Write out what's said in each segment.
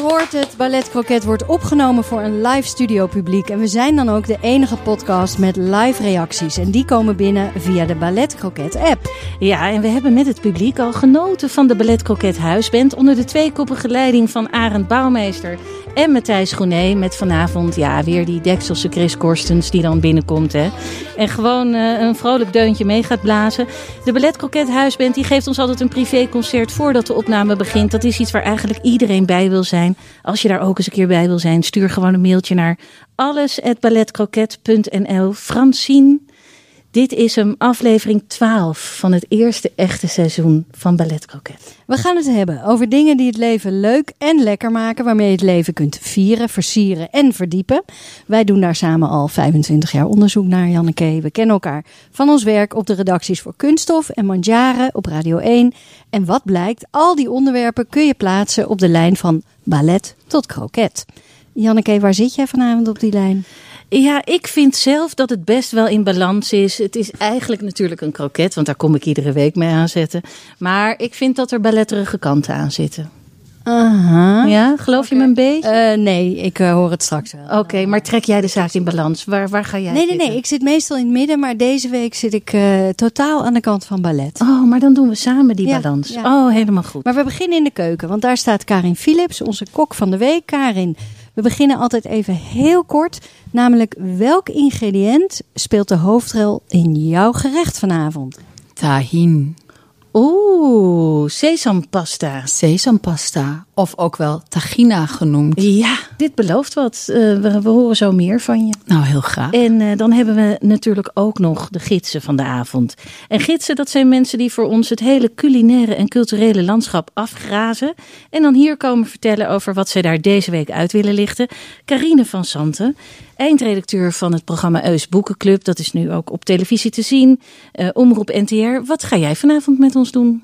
Hoort het, Ballet Croquet wordt opgenomen voor een live studio publiek. En we zijn dan ook de enige podcast met live reacties. En die komen binnen via de Ballet Croquet app. Ja, en we hebben met het publiek al genoten van de Ballet Croquet Huisband onder de tweekoppige leiding van Arend Bouwmeester en Matthijs Groené met vanavond ja, weer die Dekselse Chris Korstens die dan binnenkomt. Hè. En gewoon eh, een vrolijk deuntje mee gaat blazen. De Ballet Croquet Huisband die geeft ons altijd een privéconcert voordat de opname begint. Dat is iets waar eigenlijk iedereen bij wil zijn. Als je daar ook eens een keer bij wil zijn, stuur gewoon een mailtje naar alles@balletcroquet.nl. Francine dit is hem, aflevering 12 van het eerste echte seizoen van Ballet Croquet. We gaan het hebben over dingen die het leven leuk en lekker maken, waarmee je het leven kunt vieren, versieren en verdiepen. Wij doen daar samen al 25 jaar onderzoek naar, Janneke. We kennen elkaar van ons werk op de redacties voor Kunststof en Mandjaren op Radio 1. En wat blijkt, al die onderwerpen kun je plaatsen op de lijn van ballet tot kroket. Janneke, waar zit jij vanavond op die lijn? Ja, ik vind zelf dat het best wel in balans is. Het is eigenlijk natuurlijk een kroket, want daar kom ik iedere week mee aanzetten. Maar ik vind dat er balletterige kanten aan zitten. Aha. Ja, geloof je me een beetje? Uh, nee, ik uh, hoor het straks wel. Oké, maar trek jij de zaak in balans? Waar, waar ga jij Nee, nee, zitten? nee. Ik zit meestal in het midden, maar deze week zit ik uh, totaal aan de kant van ballet. Oh, maar dan doen we samen die Ja, balans. ja. Oh, helemaal goed. Maar we beginnen in de keuken, want daar staat Karin Philips, onze kok van de week. Karin, we beginnen altijd even heel kort. Namelijk, welk ingrediënt speelt de hoofdrol in jouw gerecht vanavond? Tahin, Oeh, sesampasta. sesampasta of ook wel tagina genoemd. Ja, dit belooft wat. Eh, we, we horen zo meer van je. Nou, heel graag. En eh, dan hebben we natuurlijk ook nog de gidsen van de avond. En gidsen, dat zijn mensen die voor ons het hele culinaire en culturele landschap afgrazen. En dan hier komen vertellen over wat zij daar deze week uit willen lichten. Carine van Santen, eindredacteur van het programma Eus Boekenclub. Dat is nu ook op televisie te zien. Eh, omroep NTR. Wat ga jij vanavond met ons doen?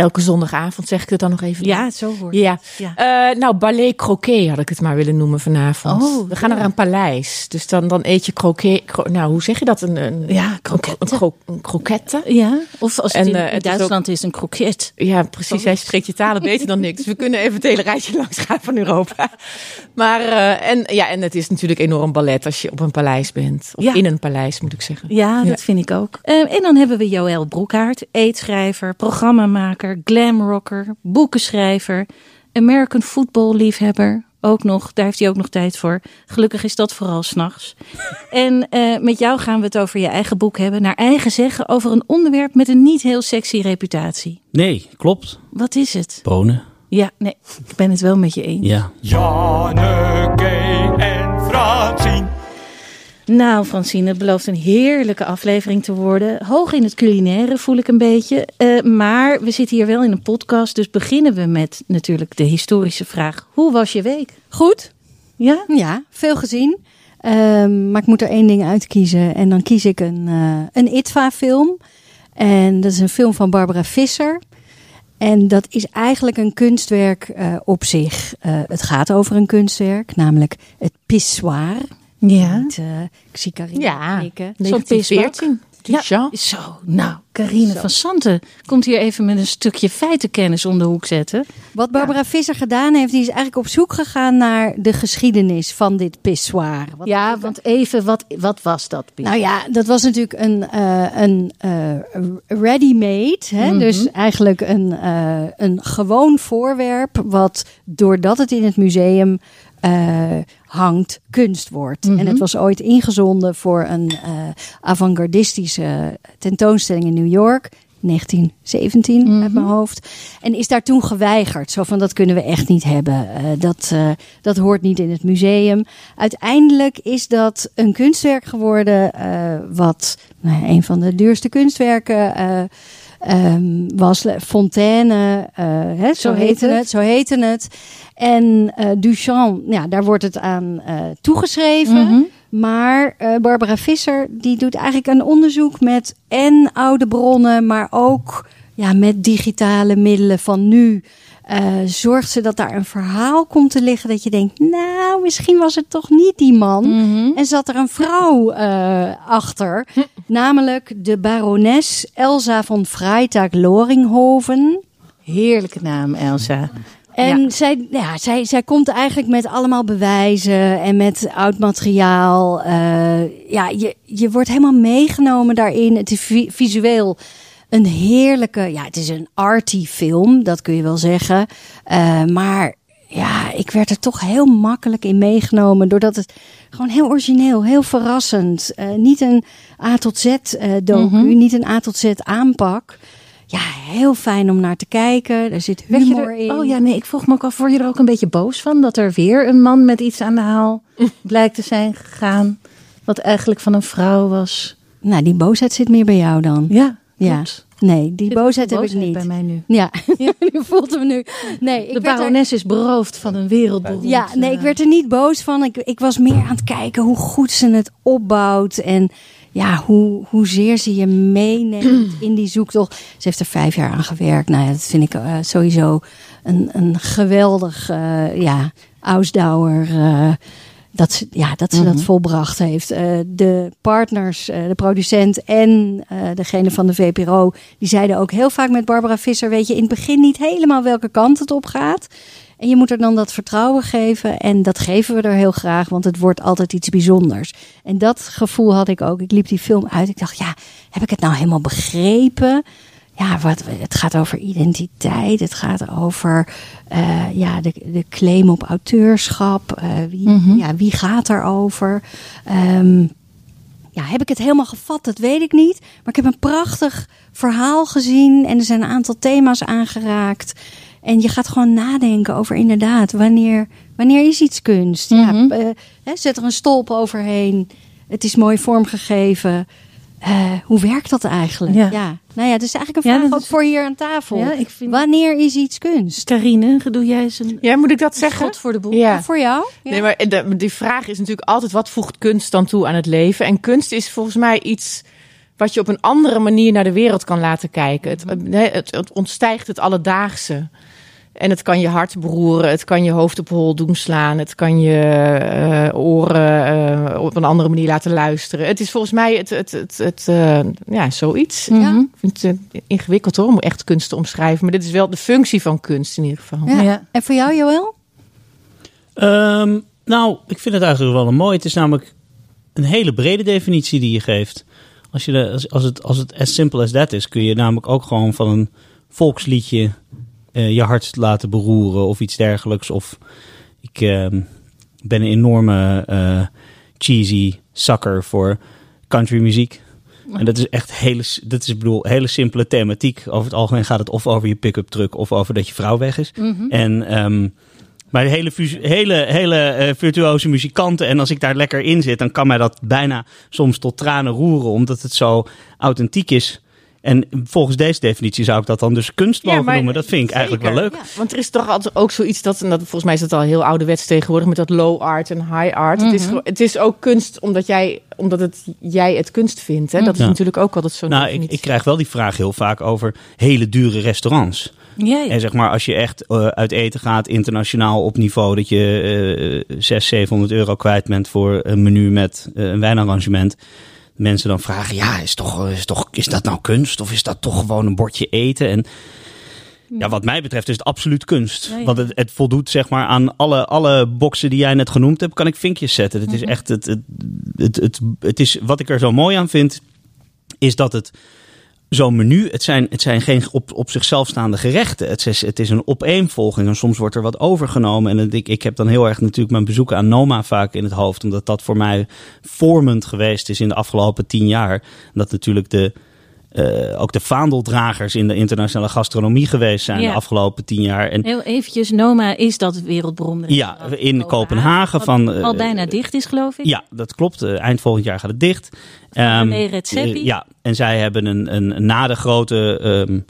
Elke zondagavond zeg ik het dan nog even. Ja, zo hoor. Ja. Ja. Eh, nou, ballet croquet had ik het maar willen noemen vanavond. Oh, We gaan naar een paleis. Dus dan, dan eet je croquet. cro- nou, hoe zeg je dat? Een, een, Ja, kroketten. een, cro- een croquette? Ja, of als het En, in, eh, in het is Duitsland is, een kroket. Ja, precies. Jij spreekt je talen beter dan ik. Dus we kunnen even het hele rijtje langs gaan van Europa. Maar, eh, en, ja, en het is natuurlijk enorm ballet als je op een paleis bent. Of Ja. in een paleis, moet ik zeggen. Ja, dat vind ik ook. En dan hebben we Joël Broekhaart, eetschrijver, programmamaker, glamrocker, boekenschrijver, American football liefhebber. Ook nog, daar heeft hij ook nog tijd voor. Gelukkig is dat vooral s'nachts. en eh, met jou gaan we het over je eigen boek hebben. Naar eigen zeggen over een onderwerp met een niet heel sexy reputatie. Nee, klopt. Wat is het? Bonen. Ja, nee, ik ben het wel met je eens. Ja. Janneke en Francine. Nou, Francine, het belooft een heerlijke aflevering te worden. Hoog in het culinaire voel ik een beetje. Eh, maar we zitten hier wel in een podcast, dus beginnen we met natuurlijk de historische vraag. Hoe was je week? Goed? Ja? Ja, veel gezien. Ehm, maar ik moet er één ding uitkiezen. En dan kies ik een, eh, een ITVA-film. En dat is een film van Barbara Visser. En dat is eigenlijk een kunstwerk eh, op zich. Het gaat over een kunstwerk, namelijk het pissoir. Ja. Eh, ik zie Carine Ja, knikken. Zo'n pisbak. 1914. Duchamp. Zo, nou, Carine van Santen komt hier even met een stukje feitenkennis om de hoek zetten. Wat Barbara Visser gedaan heeft, die is eigenlijk op zoek gegaan naar de geschiedenis van dit pissoir. Wat Ja, want even, wat, wat was dat? Piet? Nou ja, dat was natuurlijk een, eh, een eh, ready-made. Hè? Dus eigenlijk een, eh, een gewoon voorwerp. Wat doordat het in het museum hangt kunst wordt. En het was ooit ingezonden voor een eh avant-gardistische tentoonstelling in New York. 1917 uit mijn hoofd. En is daar toen geweigerd. Zo van dat kunnen we echt niet hebben. Eh, dat, eh, dat hoort niet in het museum. Uiteindelijk is dat een kunstwerk geworden. eh, wat nou, een van de duurste kunstwerken eh, ehm, was. Fontaine, eh, hè, zo, Zo heet heette het. het. Zo heette het. En eh, Duchamp, ja, daar wordt het aan eh, toegeschreven. Mhm. Maar Barbara Visser die doet eigenlijk een onderzoek met en oude bronnen, maar ook ja, met digitale middelen van nu. Eh, zorgt ze dat daar een verhaal komt te liggen dat je denkt, nou, misschien was het toch niet die man. Mhm. En zat er een vrouw eh, achter, namelijk de barones Elsa van Freytag-Loringhoven. Heerlijke naam, Elsa. En Ja. zij, ja, zij, zij komt eigenlijk met allemaal bewijzen en met oud materiaal. Eh, ja, je, je wordt helemaal meegenomen daarin. Het is vi- visueel een heerlijke, ja, het is een arty film, dat kun je wel zeggen. Eh, maar ja, ik werd er toch heel makkelijk in meegenomen. Doordat het gewoon heel origineel, heel verrassend. eh, niet een A tot Z eh docu, niet een A tot Z aanpak. Ja, heel fijn om naar te kijken. Er zit humor er, in. oh ja, nee, ik vroeg me ook af, word je er ook een beetje boos van? Dat er weer een man met iets aan de haal blijkt te zijn gegaan. Wat eigenlijk van een vrouw was. Nou, die boosheid zit meer bij jou dan. Ja, Ja. Nee, die boosheid heb ik niet. bij mij nu. Ja, je voelt hem nu. Nee, ik De werd er- barones is beroofd van een wereldberoemd... Ja, nee, ik eh, werd er niet boos van. Ik, ik was meer aan het kijken hoe goed ze het opbouwt. En ja, hoe, hoezeer ze je meeneemt in die zoektocht. Ze heeft er vijf jaar aan gewerkt. Nou ja, dat vind ik eh, sowieso een, een geweldig uh, ja, Ausdauer. Uh, dat ze, ja, dat, ze dat volbracht heeft. Uh, de partners, uh, de producent en uh, degene van de VPRO, die zeiden ook heel vaak met Barbara Visser: Weet je, in het begin niet helemaal welke kant het op gaat. En je moet er dan dat vertrouwen geven. En dat geven we er heel graag, want het wordt altijd iets bijzonders. En dat gevoel had ik ook. Ik liep die film uit. Ik dacht, ja, heb ik het nou helemaal begrepen? Ja, wat, het gaat over identiteit. Het gaat over uh, ja, de, de claim op auteurschap. Uh, wie, mm -hmm. ja, wie gaat erover? Um, ja, heb ik het helemaal gevat? Dat weet ik niet. Maar ik heb een prachtig verhaal gezien. En er zijn een aantal thema's aangeraakt. En je gaat gewoon nadenken over inderdaad, wanneer, wanneer is iets kunst? Mm -hmm. ja, uh, hè, zet er een stolp overheen. Het is mooi vormgegeven. Uh, hoe werkt dat eigenlijk? Ja. ja. Nou ja, het is eigenlijk een vraag ja, ook is... voor hier aan tafel. Ja, ik vind... Wanneer is iets kunst? Carine, doe jij eens een... Ja, moet ik dat zeggen? God voor de boel. Ja. Voor jou? Ja. Nee, maar de, die vraag is natuurlijk altijd, wat voegt kunst dan toe aan het leven? En kunst is volgens mij iets wat je op een andere manier naar de wereld kan laten kijken. Het, het, het ontstijgt het alledaagse. En het kan je hart beroeren, het kan je hoofd op hol doen slaan, het kan je uh, oren uh, op een andere manier laten luisteren. Het is volgens mij het, het, het, het uh, ja, zoiets. Mhm. Ja. Ik vind het ingewikkeld hoor, om echt kunst te omschrijven. Maar dit is wel de functie van kunst in ieder geval. Ja. ja. En voor jou, Joël? Um, nou, ik vind het eigenlijk wel een mooi. Het is namelijk een hele brede definitie die je geeft. Als, je de, als, als, het, als het as simple as that is, kun je namelijk ook gewoon van een volksliedje uh, je hart laten beroeren of iets dergelijks. Of ik uh, ben een enorme uh, cheesy sucker voor country muziek. En dat is echt hele, dat is, bedoel, hele simpele thematiek. Over het algemeen gaat het of over je pick-up truck of over dat je vrouw weg is. Mhm. Mm -hmm. En um, maar de hele, hele, hele uh, virtuoze muzikanten. En als ik daar lekker in zit, dan kan mij dat bijna soms tot tranen roeren. Omdat het zo authentiek is. En volgens deze definitie zou ik dat dan dus kunst mogen ja, noemen. Dat vind ik zeker. eigenlijk wel leuk. Ja, want er is toch altijd ook zoiets dat, en dat volgens mij is dat al heel ouderwets tegenwoordig met dat low art en high art. Mm -hmm. het, is, het is ook kunst omdat jij, omdat het, jij het kunst vindt. Hè? Dat is ja. natuurlijk ook altijd zo. Nou, ik, ik, krijg wel die vraag heel vaak over hele dure restaurants. Ja, ja. En zeg maar, als je echt uh, uit eten gaat, internationaal op niveau, dat je uh, 600, 700 euro kwijt bent voor een menu met uh, een wijnarrangement mensen dan vragen: ja, is, toch, is, toch, is dat nou kunst? Of is dat toch gewoon een bordje eten? En ja, wat mij betreft is het absoluut kunst. Ja, ja. Want het, het, voldoet zeg maar aan alle, alle boxen die jij net genoemd hebt, kan ik vinkjes zetten. Het is echt het, het, het, het, het is wat ik er zo mooi aan vind, is dat het zo'n menu, het zijn, het zijn geen op, op zichzelf staande gerechten. Het is, het is een opeenvolging en soms wordt er wat overgenomen. En ik, ik heb dan heel erg natuurlijk mijn bezoeken aan Noma vaak in het hoofd, omdat dat voor mij vormend geweest is in de afgelopen tien jaar. Dat natuurlijk de, eh, ook de vaandeldragers in de internationale gastronomie geweest zijn Ja. de afgelopen tien jaar. En Heel eventjes, Noma is dat wereldberoemde ja, in Kopenhagen wat van... eh, al bijna dicht is, geloof ik. Ja, dat klopt. Eh, eind volgend jaar gaat het dicht. René eh, ja, en zij hebben een, een na de grote ehm, eh,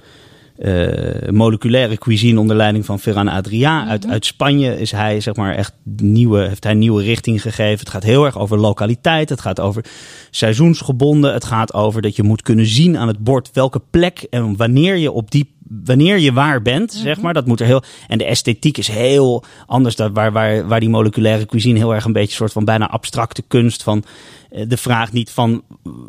moleculaire cuisine onder leiding van Ferran Adrià uit, Mhm. uit Spanje is hij zeg maar echt nieuwe, heeft hij nieuwe richting gegeven. Het gaat heel erg over lokaliteit. Het gaat over seizoensgebonden. Het gaat over dat je moet kunnen zien aan het bord welke plek en wanneer je op die wanneer je waar bent, zeg Mhm. maar, dat moet er heel. En de esthetiek is heel anders dan waar, waar, waar die moleculaire cuisine heel erg een beetje een soort van bijna abstracte kunst van eh, de vraag niet van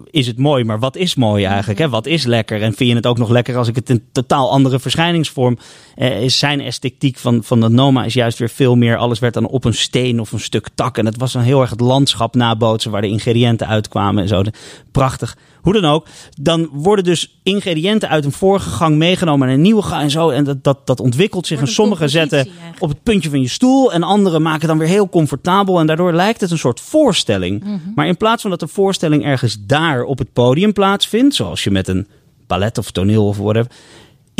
is het mooi, maar wat is mooi eigenlijk? Hè? Wat is lekker? En vind je het ook nog lekker als ik het in totaal andere verschijningsvorm eh, is? Zijn esthetiek van, van de Noma is juist weer veel meer. Alles werd dan op een steen of een stuk tak. En het was dan heel erg het landschap nabootsen waar de ingrediënten uitkwamen en zo. Prachtig. Hoe dan ook. Dan worden dus ingrediënten uit een vorige gang meegenomen naar een nieuwe gang en zo. En dat, dat, dat ontwikkelt zich. En sommigen zetten eigenlijk. op het puntje van je stoel. En anderen maken het dan weer heel comfortabel. En daardoor lijkt het een soort voorstelling. Mhm. Maar in plaats van dat de voorstelling ergens daar op het podium plaatsvindt. Zoals je met een ballet of toneel of whatever.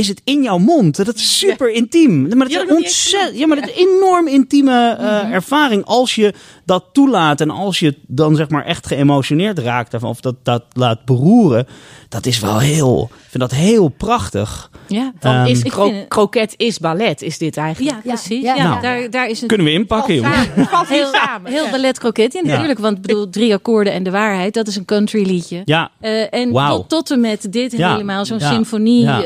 Is het in jouw mond? Dat is super intiem. Maar dat Ja, is een ontzettend, ja, maar dat is een enorm intieme eh, ervaring. Als je dat toelaat en als je dan zeg maar echt geëmotioneerd raakt daarvan. Of dat, dat laat beroeren. Dat is wel heel, ik vind dat heel prachtig. Ja, Ehm, is ik vind kroket is ballet, is dit eigenlijk. ja precies. ja, Ja, ja. Daar, daar is het Kunnen we inpakken, jongen? Heel, samen. heel ballet kroket. Ja, natuurlijk. Want ik bedoel, drie akkoorden en de waarheid, dat is een country liedje. Ja, Eh, en Wauw. tot, tot en met dit Ja, helemaal, zo'n ja, symfonie ja.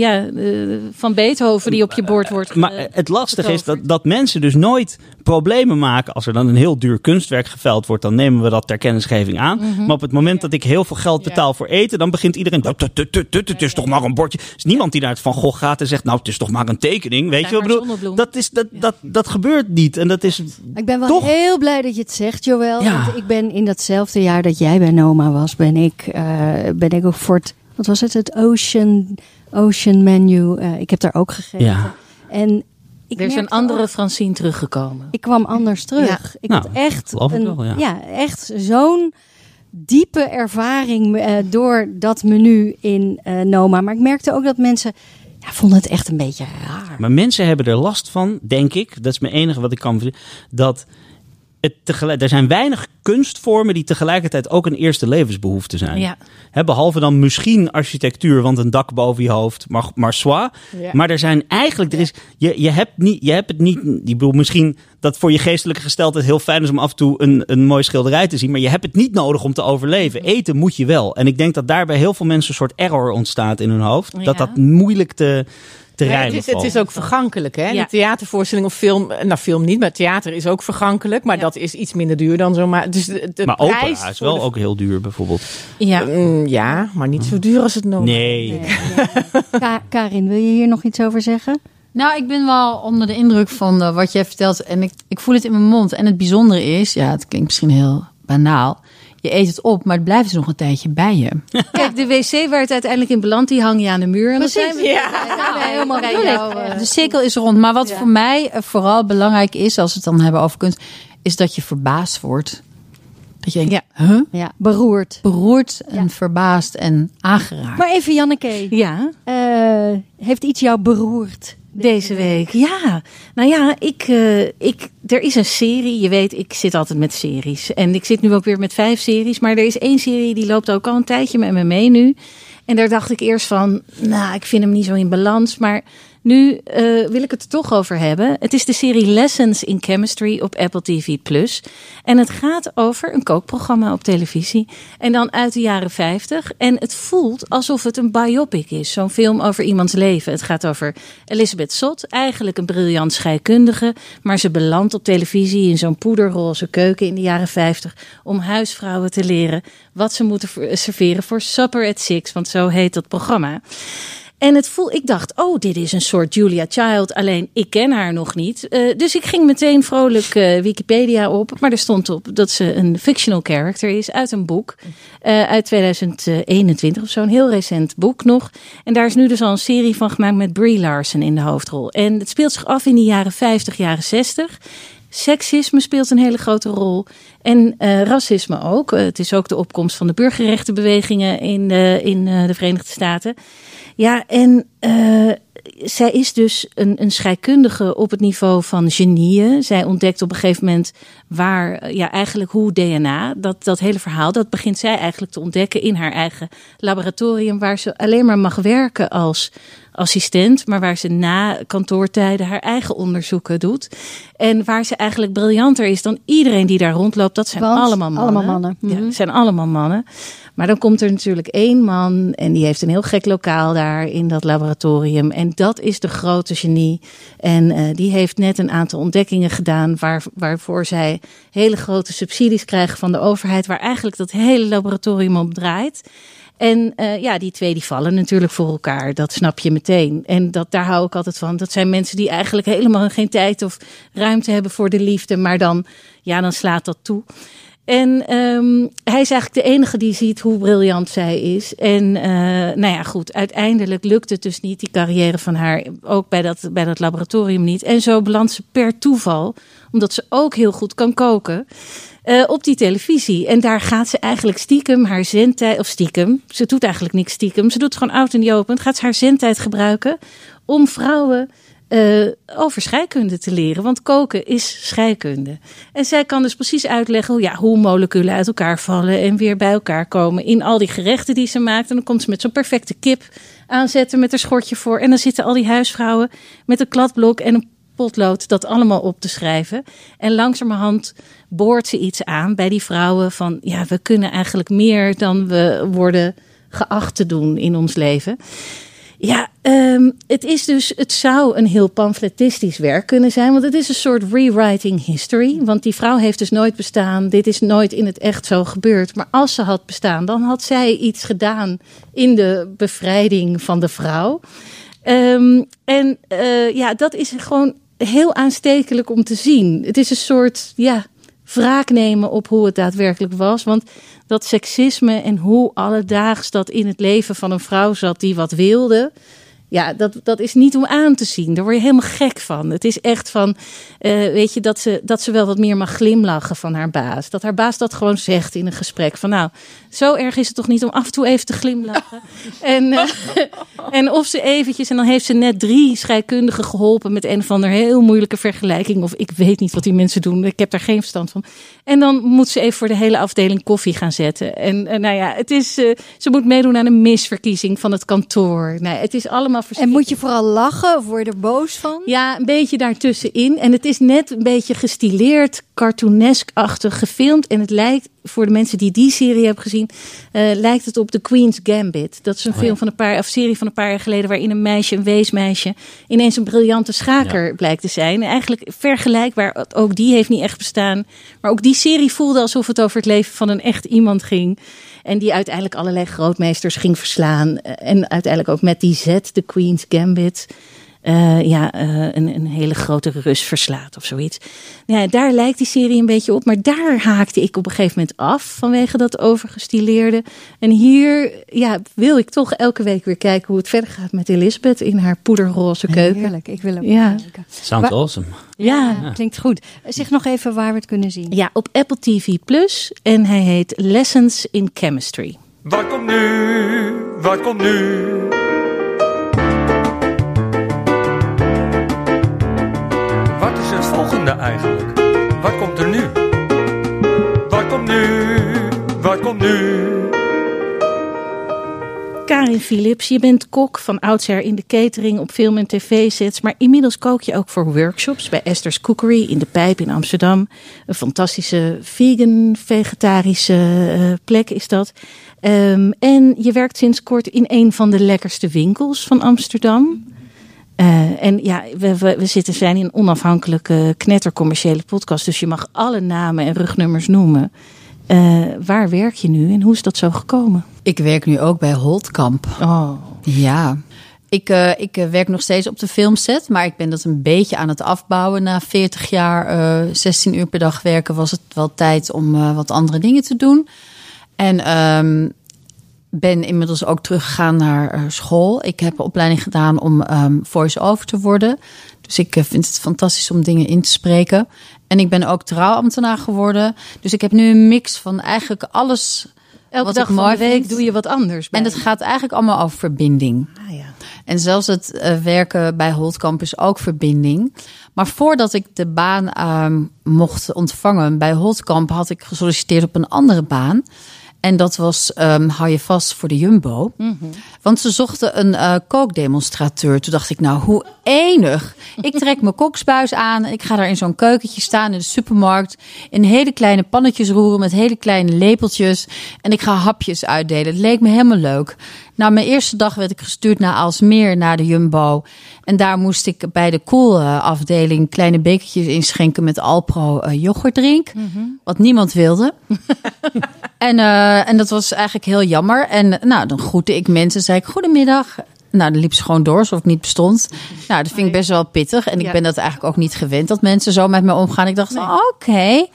Ja, eh, van Beethoven die op je bord wordt Maar het lastige is dat, dat mensen dus nooit problemen maken. Als er dan een heel duur kunstwerk geveld wordt, dan nemen we dat ter kennisgeving aan. Mhm. Maar op het moment dat ik heel veel geld betaal voor eten, dan begint iedereen. "Tut, tut, tut, tut, tut, Het is toch maar een bordje. Er is niemand die naar het Van Gogh gaat en zegt: Nou, het is toch maar een tekening. Weet je wat bedoel? Dat, is, dat, dat, dat gebeurt niet. En dat is. Ik ben wel Toch? heel blij dat je het zegt, Joël. Ja. Want ik ben in datzelfde jaar dat jij bij Noma was, ben ik, eh, ben ik ook voor het, wat was het, het Ocean, Ocean Menu. eh, ik heb daar ook gegeten. Ja. En ik Er is een andere ook- Francine teruggekomen. ik kwam anders terug. Ik Nou, had echt, een, wel, ja. echt zo'n diepe ervaring eh, door dat menu in eh, Noma. Maar ik merkte ook dat mensen ja, vonden het echt een beetje raar. Maar mensen hebben er last van, denk ik. Dat is mijn enige wat ik kan. Dat het tegelijk, er zijn weinig kunstvormen die tegelijkertijd ook een eerste levensbehoefte zijn. Ja. Behalve dan misschien architectuur, want een dak boven je hoofd, maar, maar soi. Ja. Maar er zijn eigenlijk, er is, je, je, hebt niet, je hebt het niet, ik bedoel misschien dat voor je geestelijke gesteldheid heel fijn is om af en toe een, een mooie schilderij te zien, maar je hebt het niet nodig om te overleven. Eten moet je wel. En ik denk dat daarbij heel veel mensen een soort error ontstaat in hun hoofd. Ja. Dat dat moeilijk te, Ja, het, is, het is ook vergankelijk, hè? Ja. De theatervoorstelling of film, nou film niet, maar theater is ook vergankelijk, maar Ja. dat is iets minder duur dan zomaar. Dus de, de Maar prijs opera is wel de- ook heel duur bijvoorbeeld. Ja. Mm, ja, maar niet zo duur als het nodig Nee. Nee, ja. Ka- Karin, wil je hier nog iets over zeggen? Nou, ik ben wel onder de indruk van eh, wat jij vertelt. En ik, ik voel het in mijn mond. En het bijzondere is, ja, het klinkt misschien heel banaal. Je eet het op, maar het blijft dus nog een tijdje bij je. Kijk, de wc waar het uiteindelijk in belandt, die hang je aan de muur. En dan zijn we, Ja. zijn we helemaal bij jou. eh, De cirkel is rond. Maar wat Ja. voor mij eh, vooral belangrijk is, als we het dan hebben over kunst, is dat je verbaasd wordt. Dat je denkt, Ja. huh? Ja, beroerd. Beroerd en Ja. verbaasd en aangeraakt. Maar even Janneke, Ja, eh, heeft iets jou beroerd? Deze week. Ja, nou ja, ik, eh, ik, er is een serie. Je weet, ik zit altijd met series. En ik zit nu ook weer met vijf series. Maar er is één serie die loopt ook al een tijdje met me mee nu. En daar dacht ik eerst van, nou, ik vind hem niet zo in balans. Maar nu eh, wil ik het toch over hebben. Het is de serie Lessons in Chemistry op Apple TV+. En het gaat over een kookprogramma op televisie. En dan uit de jaren 50. En het voelt alsof het een biopic is. Zo'n film over iemands leven. Het gaat over Elisabeth Sot. Eigenlijk een briljant scheikundige. Maar ze belandt op televisie in zo'n poederroze keuken in de jaren 50. Om huisvrouwen te leren wat ze moeten ver- serveren voor Supper at Six. Want zo heet dat programma. En het voel, ik dacht, oh, dit is een soort Julia Child. Alleen ik ken haar nog niet. Uh, dus ik ging meteen vrolijk uh, Wikipedia op. Maar er stond op dat ze een fictional character is uit een boek. Uh, uit 2021 of zo. Een heel recent boek nog. En daar is nu dus al een serie van gemaakt met Brie Larson in de hoofdrol. En het speelt zich af in de jaren 50, jaren 60. Seksisme speelt een hele grote rol. En racisme ook. Het is ook de opkomst van de burgerrechtenbewegingen in, in de Verenigde Staten. Ja, en zij is dus een, een scheikundige op het niveau van genieën. Zij ontdekt op een gegeven moment waar, ja, eigenlijk hoe DNA, dat, dat hele verhaal, dat begint zij eigenlijk te ontdekken in haar eigen laboratorium, waar ze alleen maar mag werken als assistent, maar waar ze na kantoortijden haar eigen onderzoeken doet. En waar ze eigenlijk briljanter is dan iedereen die daar rondloopt. Dat zijn Want allemaal mannen. allemaal mannen. Ja, Mhm. het zijn allemaal mannen. Maar dan komt er natuurlijk één man en die heeft een heel gek lokaal daar in dat laboratorium. En dat is de grote genie. En uh, die heeft net een aantal ontdekkingen gedaan waar, waarvoor zij hele grote subsidies krijgen van de overheid. Waar eigenlijk dat hele laboratorium op draait. En uh, ja, die twee die vallen natuurlijk voor elkaar. Dat snap je meteen. En dat, daar hou ik altijd van. Dat zijn mensen die eigenlijk helemaal geen tijd of ruimte hebben voor de liefde. Maar dan, ja, dan slaat dat toe. En um, hij is eigenlijk de enige die ziet hoe briljant zij is. En uh, nou ja, goed, uiteindelijk lukt het dus niet, die carrière van haar. Ook bij dat, bij dat laboratorium niet. En zo belandt ze per toeval, omdat ze ook heel goed kan koken. Uh, op die televisie. En daar gaat ze eigenlijk stiekem haar zendtijd, of stiekem, ze doet eigenlijk niks stiekem, ze doet gewoon oud en opend, gaat ze haar zendtijd gebruiken om vrouwen uh, over scheikunde te leren. Want koken is scheikunde. En zij kan dus precies uitleggen hoe, ja, hoe moleculen uit elkaar vallen en weer bij elkaar komen in al die gerechten die ze maakt. En dan komt ze met zo'n perfecte kip aanzetten met een schortje voor. En dan zitten al die huisvrouwen met een kladblok en een dat allemaal op te schrijven. En langzamerhand boort ze iets aan bij die vrouwen van ja, we kunnen eigenlijk meer dan we worden geacht te doen in ons leven. Ja, um, het is dus, het zou een heel pamfletistisch werk kunnen zijn, want het is een soort rewriting history. Want die vrouw heeft dus nooit bestaan, dit is nooit in het echt zo gebeurd. Maar als ze had bestaan, dan had zij iets gedaan in de bevrijding van de vrouw. Um, en uh, ja, dat is gewoon heel aanstekelijk om te zien. Het is een soort, ja, wraak nemen op hoe het daadwerkelijk was. Want dat seksisme en hoe alledaags dat in het leven van een vrouw zat die wat wilde. Ja, dat, dat is niet om aan te zien. Daar word je helemaal gek van. Het is echt van, uh, weet je, dat ze, dat ze wel wat meer mag glimlachen van haar baas. Dat haar baas dat gewoon zegt in een gesprek. Van nou, zo erg is het toch niet om af en toe even te glimlachen. en, uh, en of ze eventjes, en dan heeft ze net drie scheikundigen geholpen met een of andere heel moeilijke vergelijking. Of ik weet niet wat die mensen doen. Ik heb daar geen verstand van. En dan moet ze even voor de hele afdeling koffie gaan zetten. En uh, nou ja, het is, ze moet meedoen aan een misverkiezing van het kantoor. Nee, het is allemaal en moet je vooral lachen of word je er boos van? Ja, een beetje daartussenin. En het is net een beetje gestileerd, cartoonesk-achtig gefilmd. En het lijkt, voor de mensen die die serie hebben gezien, uh, lijkt het op The Queen's Gambit. Dat is een oh, film ja. van een paar, of serie van een paar jaar geleden, waarin een meisje, een weesmeisje, ineens een briljante schaker ja. blijkt te zijn. En eigenlijk vergelijkbaar, ook die heeft niet echt bestaan. Maar ook die serie voelde alsof het over het leven van een echt iemand ging. En die uiteindelijk allerlei grootmeesters ging verslaan. En uiteindelijk ook met die Z, de Queen's Gambit. Uh, ja, uh, een, een, hele grote Rus verslaat of zoiets. Ja, daar lijkt die serie een beetje op. Maar daar haakte ik op een gegeven moment af vanwege dat overgestileerde. En hier ja, wil ik toch elke week weer kijken hoe het verder gaat met Elisabeth in haar poederroze keuken. Heerlijk, ik wil hem ja. kijken. Sounds Waar, awesome. Ja, ja, klinkt goed. Zeg nog even waar we het kunnen zien. Ja, op Apple TV Plus. En hij heet Lessons in Chemistry. Wat komt nu? Wat komt nu? Volgende eigenlijk? Wat komt er nu? Wat komt nu? Wat komt nu? Karin Philips, je bent kok van oudsher in de catering op film- en tv-sets. Maar inmiddels kook je ook voor workshops bij Esther's Cookery in de Pijp in Amsterdam. Een fantastische vegan, vegetarische uh, plek is dat. Um, en je werkt sinds kort in een van de lekkerste winkels van Amsterdam. Uh, en ja, we, we, we zitten, zijn in een onafhankelijke knettercommerciële podcast. Dus je mag alle namen en rugnummers noemen. Uh, waar werk je nu en hoe is dat zo gekomen? Ik werk nu ook bij Holtkamp. Oh. Ja. Ik, eh, ik eh, werk nog steeds op de filmset, maar ik ben dat een beetje aan het afbouwen. Na 40 jaar, eh 16 uur per dag werken, was het wel tijd om eh, wat andere dingen te doen. En ehm, ben inmiddels ook teruggegaan naar eh, school. Ik heb een opleiding gedaan om ehm, voice-over te worden. Dus ik eh, vind het fantastisch om dingen in te spreken. En ik ben ook trouwambtenaar geworden. Dus ik heb nu een mix van eigenlijk alles. Elke wat dag ik van de week doe je wat anders. En het gaat eigenlijk allemaal over verbinding. Ah, ja. En zelfs het eh, werken bij Holtkamp is ook verbinding. Maar voordat ik de baan ehm, mocht ontvangen bij Holtkamp, had ik gesolliciteerd op een andere baan. En dat was ehm hou je vast voor de Jumbo. Want ze zochten een eh, kookdemonstrateur. Toen dacht ik, nou, hoe enig. Ik trek mijn koksbuis aan. Ik ga daar in zo'n keukentje staan in de supermarkt. In hele kleine pannetjes roeren met hele kleine lepeltjes. En ik ga hapjes uitdelen. Het leek me helemaal leuk. Nou, mijn eerste dag werd ik gestuurd naar Alsmeer, naar de Jumbo. En daar moest ik bij de koelafdeling kleine bekertjes inschenken met Alpro eh, yoghurtdrink. Wat niemand wilde. En, eh, en dat was eigenlijk heel jammer. En eh, nou, dan groette ik mensen, zei ik goedemiddag. Nou, dan liep ze gewoon door alsof ik niet bestond. Nou, dat vind ik best wel pittig. En ik Ja. ben dat eigenlijk ook niet gewend dat mensen zo met me omgaan. Ik dacht, oké.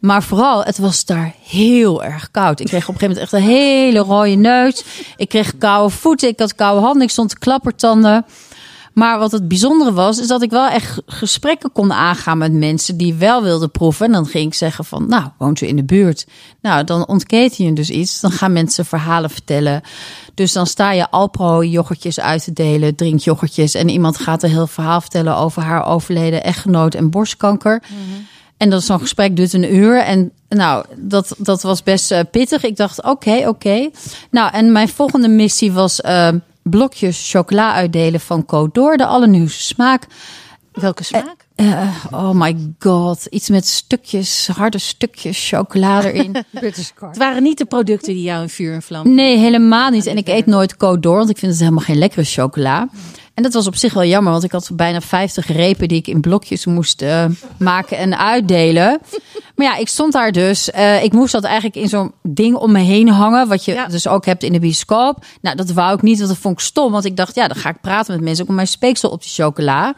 Maar vooral, het was daar heel erg koud. Ik kreeg op een gegeven moment echt een hele rode neus. Ik kreeg koude voeten, ik had koude handen, ik stond te klappertanden. Maar wat het bijzondere was, is dat ik wel echt gesprekken kon aangaan met mensen die wel wilden proeven. En dan ging ik zeggen van, nou, woont u in de buurt? Nou, dan ontketen je dus iets. Dan gaan mensen verhalen vertellen. Dus dan sta je Alpro yoghurtjes uit te delen, drink yoghurtjes. En iemand gaat een heel verhaal vertellen over haar overleden echtgenoot en borstkanker. En dat zo'n gesprek duurt een uur. En nou, dat, dat was best eh, pittig. Ik dacht, oké, oké. Nou, en mijn volgende missie was eh, blokjes chocola uitdelen van Code Door. De allernieuwste smaak. Welke smaak? Eh, oh my god, iets met stukjes, harde stukjes chocola erin. Het waren niet de producten die jou in vuur en vlam. Nee, helemaal niet. En ik eet nooit Code Door, want ik vind het helemaal geen lekkere chocola. En dat was op zich wel jammer, want ik had bijna 50 repen die ik in blokjes moest eh, maken en uitdelen. Maar ja, ik stond daar dus. Eh, ik moest dat eigenlijk in zo'n ding om me heen hangen, wat je Ja. dus ook hebt in de bioscoop. Nou, dat wou ik niet, want dat vond ik stom. Want ik dacht, ja, dan ga ik praten met mensen ook om mijn speeksel op die chocola.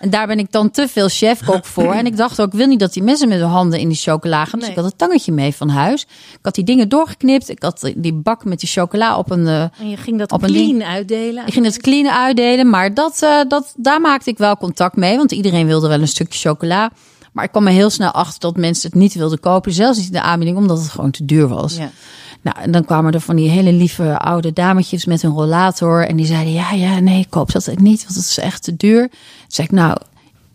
En daar ben ik dan te veel chefkok voor. En ik dacht ook, ik wil niet dat die mensen met hun handen in die chocola gaan. Dus Nee. ik had een tangetje mee van huis. Ik had die dingen doorgeknipt. Ik had die bak met die chocola op een... eh, En je ging dat Op een clean uitdelen. ik ging het clean uitdelen, maar dat, eh, dat, daar maakte ik wel contact mee. Want iedereen wilde wel een stukje chocola. Maar ik kwam er heel snel achter dat mensen het niet wilden kopen. Zelfs niet in de aanbieding, omdat het gewoon te duur was. Ja. Nou, en dan kwamen er van die hele lieve oude dametjes met een rollator. En die zeiden, ja, ja, nee, koop dat niet, want het is echt te duur. Toen zei ik, nou,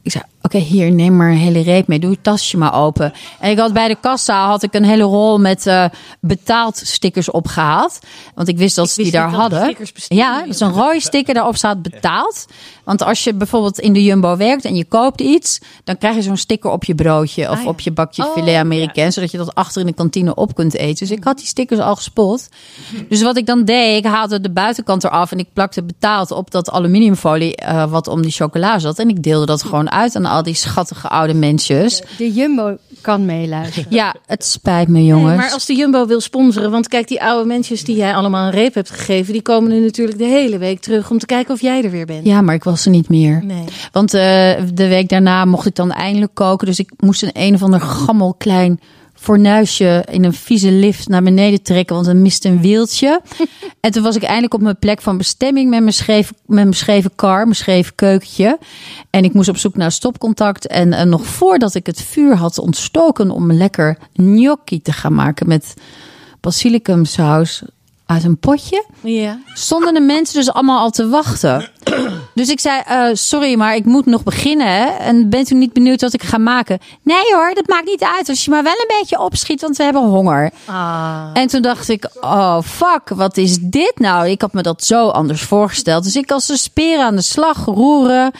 ik zei, oké, hier, neem maar een hele reep mee. Doe je tasje maar open. En ik had bij de kassa had ik een hele rol met eh betaald stickers opgehaald. Want ik wist dat ze wist die daar hadden. Ja, dat is een rode sticker, daarop staat betaald. Want als je bijvoorbeeld in de Jumbo werkt en je koopt iets... dan krijg je zo'n sticker op je broodje of Ah, ja. op je bakje Oh, filet Amerikaan... zodat je dat achter in de kantine op kunt eten. Dus ik had die stickers al gespot. Dus wat ik dan deed, ik haalde de buitenkant eraf... en ik plakte betaald op dat aluminiumfolie eh, wat om die chocola zat. En ik deelde dat gewoon uit aan al die schattige oude mensjes. De Jumbo kan meeluisteren. Ja, het spijt me jongens. Nee, maar als de Jumbo wil sponsoren, want kijk, die oude mensen die jij allemaal een reep hebt gegeven, die komen nu natuurlijk de hele week terug om te kijken of jij er weer bent. Ja, maar ik was er niet meer. Nee. Want eh, de week daarna mocht ik dan eindelijk koken. Dus ik moest een een of ander gammel klein fornuisje in een vieze lift naar beneden trekken. Want er miste een wieltje. en toen was ik eindelijk op mijn plek van bestemming met mijn schreven, met mijn schreven kar, mijn schreven keukentje. En ik moest op zoek naar stopcontact. En eh, nog voordat ik het vuur had ontstoken om lekker gnocchi te gaan maken met basilicumsaus uit een potje Ja. stonden de mensen dus allemaal al te wachten. Dus ik zei, eh, sorry, maar ik moet nog beginnen. En bent u niet benieuwd wat ik ga maken? Nee hoor, dat maakt niet uit. Als je maar wel een beetje opschiet, want we hebben honger. Ah. En toen dacht ik, oh fuck, wat is dit nou? Ik had me dat zo anders voorgesteld. Dus ik als een speer aan de slag roeren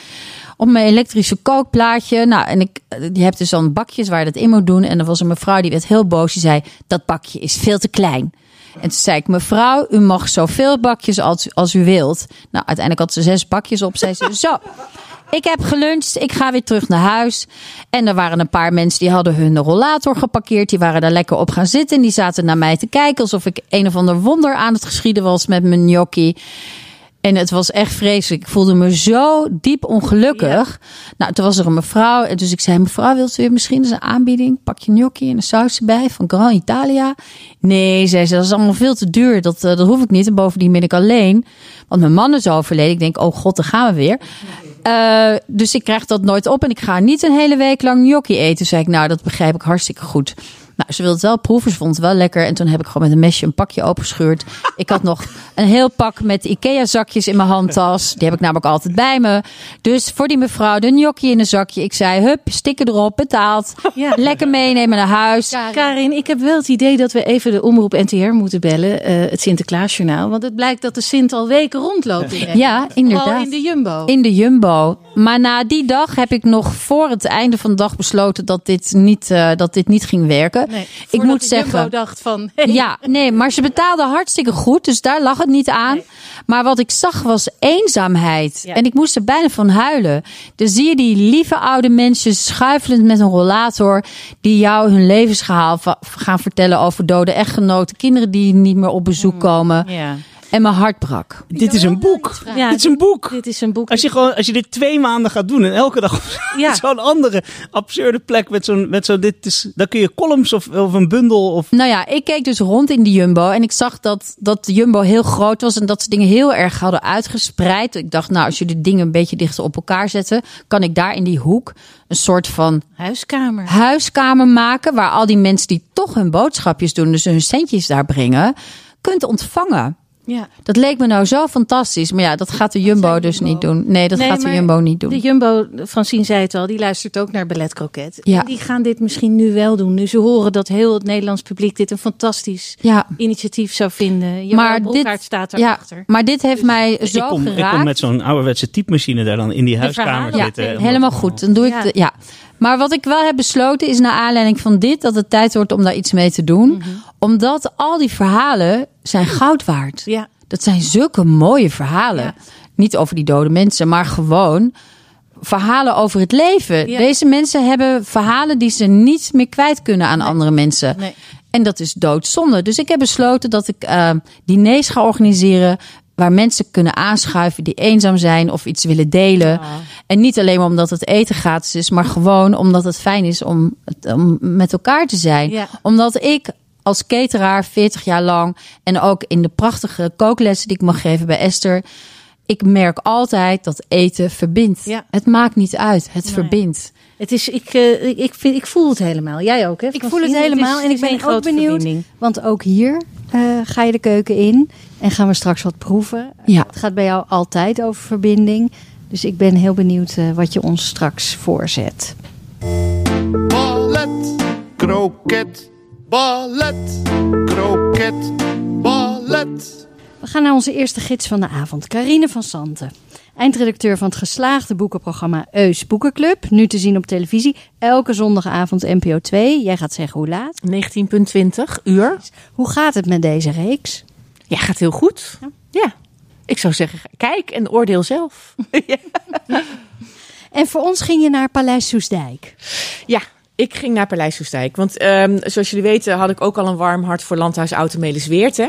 op mijn elektrische kookplaatje. Nou, en ik, je hebt dus dan bakjes waar je dat in moet doen. En er was een mevrouw die werd heel boos. Die zei, dat bakje is veel te klein. En toen zei ik, mevrouw, u mag zoveel bakjes als, als u wilt. Nou, uiteindelijk had ze zes bakjes op. Zei ze, zo, ik heb geluncht, ik ga weer terug naar huis. En er waren een paar mensen die hadden hun rollator geparkeerd. Die waren daar lekker op gaan zitten. En die zaten naar mij te kijken alsof ik een of ander wonder aan het geschieden was met mijn gnocchi. En het was echt vreselijk. Ik voelde me zo diep ongelukkig. Nou, toen was er een mevrouw. En dus ik zei, mevrouw, wilt u misschien eens een aanbieding? Pak je gnocchi en een saus erbij van Gran Italia. Nee, zei ze, dat is allemaal veel te duur. Dat, eh, dat hoef ik niet. En bovendien ben ik alleen. Want mijn man is overleden. Ik denk, oh god, daar gaan we weer. Eh, dus ik krijg dat nooit op. En ik ga niet een hele week lang gnocchi eten. Zei ik, nou, dat begrijp ik hartstikke goed. Nou, ze wilde het wel proeven. Ze vond het wel lekker. En toen heb ik gewoon met een mesje een pakje opengescheurd. Ik had nog een heel pak met Ikea-zakjes in mijn handtas. Die heb ik namelijk altijd bij me. Dus voor die mevrouw, de gnocchi in een zakje. Ik zei, hup, stikken erop, betaald. Ja. Lekker meenemen naar huis. Karin, ik heb wel het idee dat we even de omroep NTR moeten bellen. eh, het Sinterklaasjournaal. Want het blijkt dat de Sint al weken rondloopt. In Ja, inderdaad. Vooral in de Jumbo. In de Jumbo. Maar na die dag heb ik nog voor het einde van de dag besloten dat dit niet, eh, dat dit niet ging werken. Nee, ik moet zeggen. Jumbo dacht van... hey, Ja, nee, maar ze betaalden hartstikke goed, dus daar lag het niet aan. Maar wat ik zag was eenzaamheid. Ja. En ik moest er bijna van huilen. Dus zie je die lieve oude mensen schuifelend met een rollator, die jou hun levensgehaal gaan vertellen over dode echtgenoten, kinderen die niet meer op bezoek komen. Ja. En mijn hart brak. Dit is een boek. Ja, dit is een boek. Dit is een boek. Als je, gewoon, als je dit twee maanden gaat doen en elke dag op Ja. zo'n andere absurde plek met zo'n, met zo'n dit is, dan kun je columns of, of een bundel of Nou ja, ik keek dus rond in de Jumbo en ik zag dat, dat de Jumbo heel groot was en dat ze dingen heel erg hadden uitgespreid. Ik dacht, nou, als je de dingen een beetje dichter op elkaar zetten, kan ik daar in die hoek een soort van Huiskamer. huiskamer maken waar al die mensen die toch hun boodschapjes doen, dus hun centjes daar brengen, kunt ontvangen. Ja. Dat leek me nou zo fantastisch, maar ja, dat gaat de Jumbo dus Jumbo. niet doen. Nee, dat Nee, gaat de Jumbo niet doen. De Jumbo, Francine zei het al, die luistert ook naar Ballet Croquet. Ja. En die gaan dit misschien nu wel doen. Nu ze horen dat heel het Nederlands publiek dit een fantastisch Ja, initiatief zou vinden. Je maar dit, staat ja, daarachter. maar dit heeft mij ik zo kom, ik geraakt. kom met zo'n ouderwetse typemachine daar dan in die huiskamer verhalen. Ja, zitten. helemaal goed. Dan doe ik Ja. de, ja. Maar wat ik wel heb besloten is naar aanleiding van dit dat het tijd wordt om daar iets mee te doen. Mhm. Omdat al die verhalen zijn goud waard. Ja. Dat zijn zulke mooie verhalen. Ja. Niet over die dode mensen, maar gewoon verhalen over het leven. Ja. Deze mensen hebben verhalen die ze niet meer kwijt kunnen aan andere mensen. Nee. En dat is doodzonde. Dus ik heb besloten dat ik eh, diners ga organiseren. Waar mensen kunnen aanschuiven die eenzaam zijn of iets willen delen. En niet alleen maar omdat het eten gratis is, maar gewoon omdat het fijn is om, met elkaar te zijn. Ja. Omdat ik als cateraar 40 jaar lang en ook in de prachtige kooklessen die ik mag geven bij Esther. Ik merk altijd dat eten verbindt. Ja. Het maakt niet uit, het verbindt. Het is, ik, eh, ik, ik, vind, ik voel het helemaal. Jij ook, hè? Ik voel het helemaal en ik ben ook grote benieuwd. verbinding. Want ook hier eh, ga je de keuken in en gaan we straks wat proeven. Ja. Het gaat bij jou altijd over verbinding. Dus ik ben heel benieuwd eh, wat je ons straks voorzet. Ballet, kroket, ballet, kroket, ballet. We gaan naar onze eerste gids van de avond, Carine van Santen. Eindredacteur van het geslaagde boekenprogramma Eus Boekenclub. Nu te zien op televisie. Elke zondagavond NPO 2. Jij gaat zeggen hoe laat. 19,20 uur. Hoe gaat het met deze reeks? Ja, gaat heel goed. Ja. Ik zou zeggen, kijk en oordeel zelf. En voor ons ging je naar Paleis Soesdijk. Ja, ik ging naar Paleis Soestdijk. Want ehm, zoals jullie weten had ik ook al een warm hart voor Landhuis Automelisweert. Hè?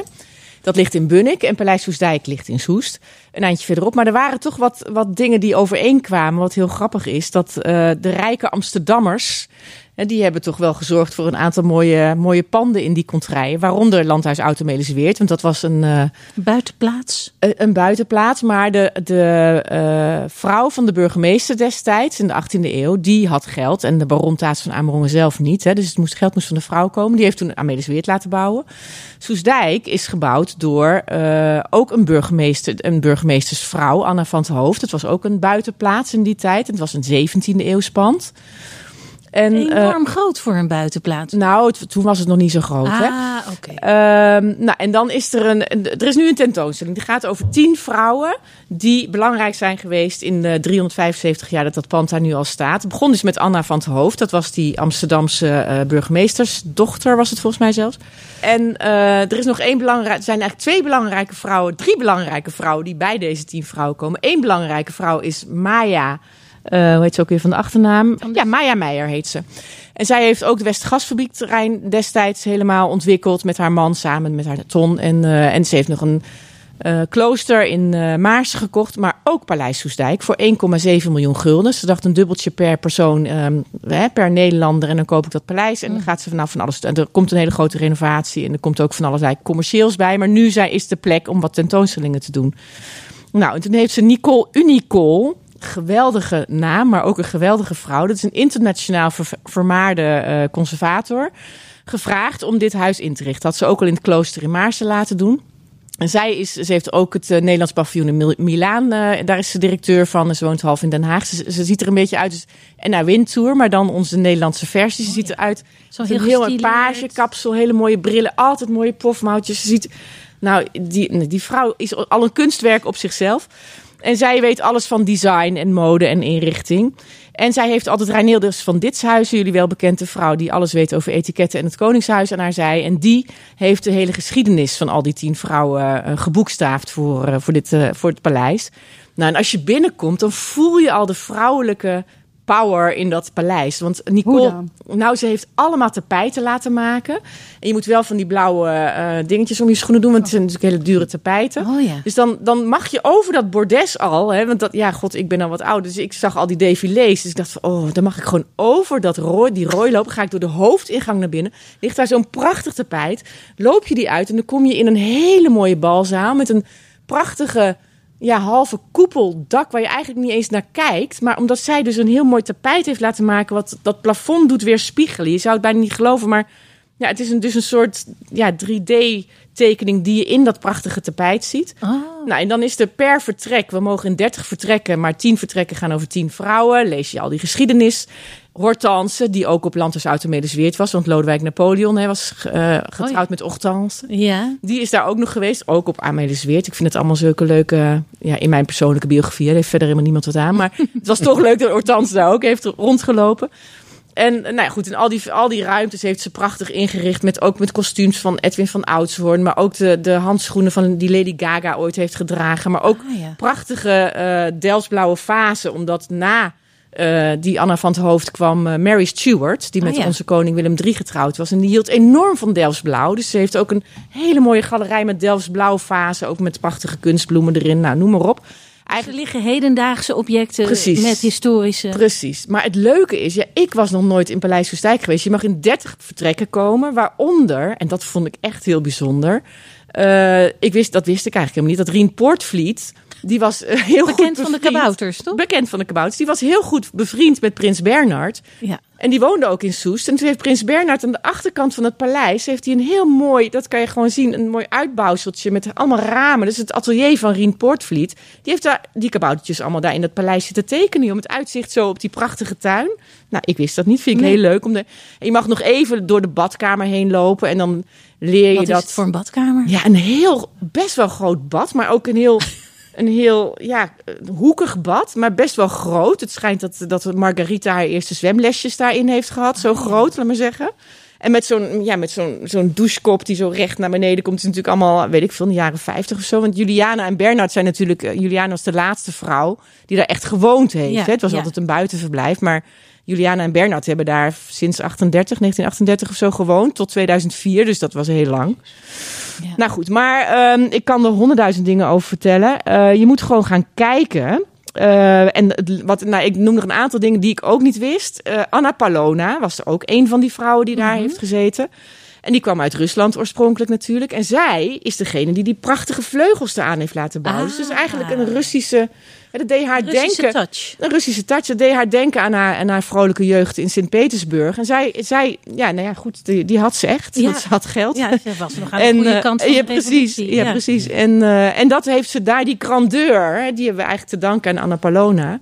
Dat ligt in Bunnik en Paleis Soestdijk ligt in Soest. Een eindje verderop. Maar er waren toch wat, wat dingen die overeenkwamen. Wat heel grappig is. Dat eh, de rijke Amsterdammers... die hebben toch wel gezorgd voor een aantal mooie, mooie panden in die contraien. Waaronder Landhuis Automelisweert. Want dat was een... eh, Buitenplaats. een- een buitenplaats. Maar de, de eh, vrouw van de burgemeester destijds, in de 18e eeuw, die had geld. En de baron Taats van Amerongen zelf niet. Hè, dus het moest, geld moest van de vrouw komen. Die heeft toen Amelis Weert laten bouwen. Soesdijk is gebouwd door eh, ook een burgemeester, een burgemeestersvrouw, Anna van het Hoofd. Het was ook een buitenplaats in die tijd. Het was een 17e eeuws pand. En, eh, Enorm groot voor een buitenplaats. nou, het- toen was het nog niet zo groot. ah, oké. Ehm, nou, en dan is er een, Er is nu een tentoonstelling. Die gaat over tien vrouwen. die belangrijk zijn geweest. in de 375 jaar dat dat pand daar nu al staat. Het begon dus met Anna van het Hoofd. Dat was die Amsterdamse eh, burgemeestersdochter, was het volgens mij zelfs. En eh, er is nog één belangrijke. Er zijn eigenlijk twee belangrijke vrouwen. drie belangrijke vrouwen. die bij deze tien vrouwen komen. Eén belangrijke vrouw is Maya. Eh, hoe heet ze ook weer van de achternaam? Ja, Maya Meijer heet ze. En zij heeft ook de Westgasfabriekterrein destijds helemaal ontwikkeld met haar man samen met haar Ton. En, eh, en ze heeft nog een eh, klooster in eh Maarsen gekocht, maar ook Paleis Soestdijk voor 1,7 miljoen gulden. Ze dacht een dubbeltje per persoon, ehm, hè, per Nederlander. En dan koop ik dat paleis. En dan gaat ze vanaf van alles. En er komt een hele grote renovatie. En er komt ook van allerlei commercieels bij. Maar nu zij is de plek om wat tentoonstellingen te doen. Nou, en toen heeft ze Nicole Unicol. Geweldige naam, maar ook een geweldige vrouw. Dat is een internationaal ver- vermaarde eh, conservator. Gevraagd om dit huis in te richten. Had ze ook al in het klooster in Maarsen laten doen. En zij is, ze heeft ook het eh, Nederlands paviljoen in Mil- Milaan. eh, daar is ze directeur van. En ze woont half in Den Haag. Ze, ze ziet er een beetje uit en naar Windtour, maar dan onze Nederlandse versie. Ze ziet eruit Zo heel een heel gestileerd. page kapsel, hele mooie brillen, altijd mooie pofmouwtjes. Ze ziet, nou, die, die vrouw is al een kunstwerk op zichzelf. En zij weet alles van design en mode en inrichting. En zij heeft altijd Reinelders van Ditshuizen, jullie wel bekende vrouw die alles weet over etiketten en het Koningshuis aan haar zij. En die heeft de hele geschiedenis van al die tien vrouwen eh, geboekstaafd voor, eh, voor, dit, eh, voor het paleis. Nou, en als je binnenkomt, dan voel je al de vrouwelijke power in dat paleis. Want Nicole, nou, ze heeft allemaal tapijten laten maken. En je moet wel van die blauwe eh, dingetjes om je schoenen doen, want het zijn natuurlijk hele dure tapijten. Oh ja. Dus dan, dan mag je over dat bordes al, hè, want dat, ja, god, ik ben al wat ouder, dus ik zag al die défilés. Dus ik dacht van, oh, dan mag ik gewoon over dat rooi, die rooi lopen. Ga ik door de hoofdingang naar binnen. Ligt daar zo'n prachtig tapijt. Loop je die uit en dan kom je in een hele mooie balzaal met een prachtige, ja, halve koepeldak waar je eigenlijk niet eens naar kijkt. Maar omdat zij dus een heel mooi tapijt heeft laten maken, wat dat plafond doet weer spiegelen. Je zou het bijna niet geloven, maar ja, het is een, dus een soort ja, 3D-tekening die je in dat prachtige tapijt ziet. Oh. Nou, en dan is er per vertrek, we mogen in 30 vertrekken, maar 10 vertrekken gaan over 10 vrouwen. Lees je al die geschiedenis. Hortense, die ook op Landers Automedes was, want Lodewijk Napoleon hè, was eh, getrouwd ja. met Hortense. Ja. Die is daar ook nog geweest, ook op Amelis Weert. Ik vind het allemaal zulke leuke, ja, in mijn persoonlijke biografie. Daar heeft verder helemaal niemand wat aan. Maar het was toch leuk dat Hortense daar ook heeft rondgelopen. En nou ja, goed, in al die, al die ruimtes heeft ze prachtig ingericht. Met, ook met kostuums van Edwin van Oudshoorn. Maar ook de, de handschoenen van die Lady Gaga ooit heeft gedragen. Maar ook Ah, ja. prachtige eh Delftsblauwe vazen. Omdat na eh, die Anna van het Hoofd kwam eh, Mary Stuart. Die Ah, met ja. onze koning Willem III getrouwd was. En die hield enorm van Delftsblauw. Dus ze heeft ook een hele mooie galerij met Delftsblauw vazen. Ook met prachtige kunstbloemen erin. Nou, noem maar op. Eigenlijk liggen hedendaagse objecten Precies. met historische... Precies. Maar het leuke is, ja, ik was nog nooit in Paleis Soestdijk geweest. Je mag in 30 vertrekken komen, waaronder, en dat vond ik echt heel bijzonder. eh, ik wist, dat wist ik eigenlijk helemaal niet, dat Rien Poortvliet, die was eh, heel goed Bekend van de bevriend- kabouters, toch? Bekend van de kabouters. Die was heel goed bevriend met prins Bernhard. Ja. En die woonde ook in Soest. En toen heeft prins Bernhard aan de achterkant van het paleis... heeft hij een heel mooi, dat kan je gewoon zien... een mooi uitbouwseltje met allemaal ramen. Is het atelier van Rien Poortvliet. Die heeft daar die kaboutertjes allemaal daar in dat paleis zitten tekenen... om het uitzicht zo op die prachtige tuin. Nou, ik wist dat niet. Vind ik Nee. heel leuk. Om de, en je mag nog even door de badkamer heen lopen... en dan leer je Wat is dat... het voor een badkamer? Ja, een heel, best wel groot bad, maar ook een heel, een heel, ja, hoekig bad, maar best wel groot. Het schijnt dat, dat Margarita haar eerste zwemlesjes daarin heeft gehad, zo groot, laat maar zeggen. En met zo'n, ja, met zo'n, zo'n douchekop die zo recht naar beneden komt, is natuurlijk allemaal, weet ik veel, in de jaren 50 of zo. Want Juliana en Bernard zijn natuurlijk, eh, Juliana was de laatste vrouw die daar echt gewoond heeft. Ja, hè? Het was ja. altijd een buitenverblijf, maar Juliana en Bernard hebben daar sinds 38, 1938 of zo gewoond, tot 2004, dus dat was heel lang. Ja. Nou goed, maar ehm, ik kan er honderdduizend dingen over vertellen. Eh, je moet gewoon gaan kijken. Eh, en wat, nou, ik noem nog een aantal dingen die ik ook niet wist. Eh, Anna Palona was er ook een van die vrouwen die daar heeft gezeten. En die kwam uit Rusland oorspronkelijk natuurlijk. En zij is degene die die prachtige vleugels eraan heeft laten bouwen. Dus Ah. eigenlijk een Russische... ja, Dat deed haar Russische denken... touch. Een Russische touch. Dat deed haar denken aan haar, aan haar vrolijke jeugd in Sint-Petersburg. En zij, zij, ja, nou ja, goed, die, die had ze echt. Ja. Want ze had geld. Ja, ze was nog aan de goede eh, kant van ja, de precies, revolutie. ja, precies. En, eh, en dat heeft ze daar, die grandeur, die hebben we eigenlijk te danken aan Anna Palona.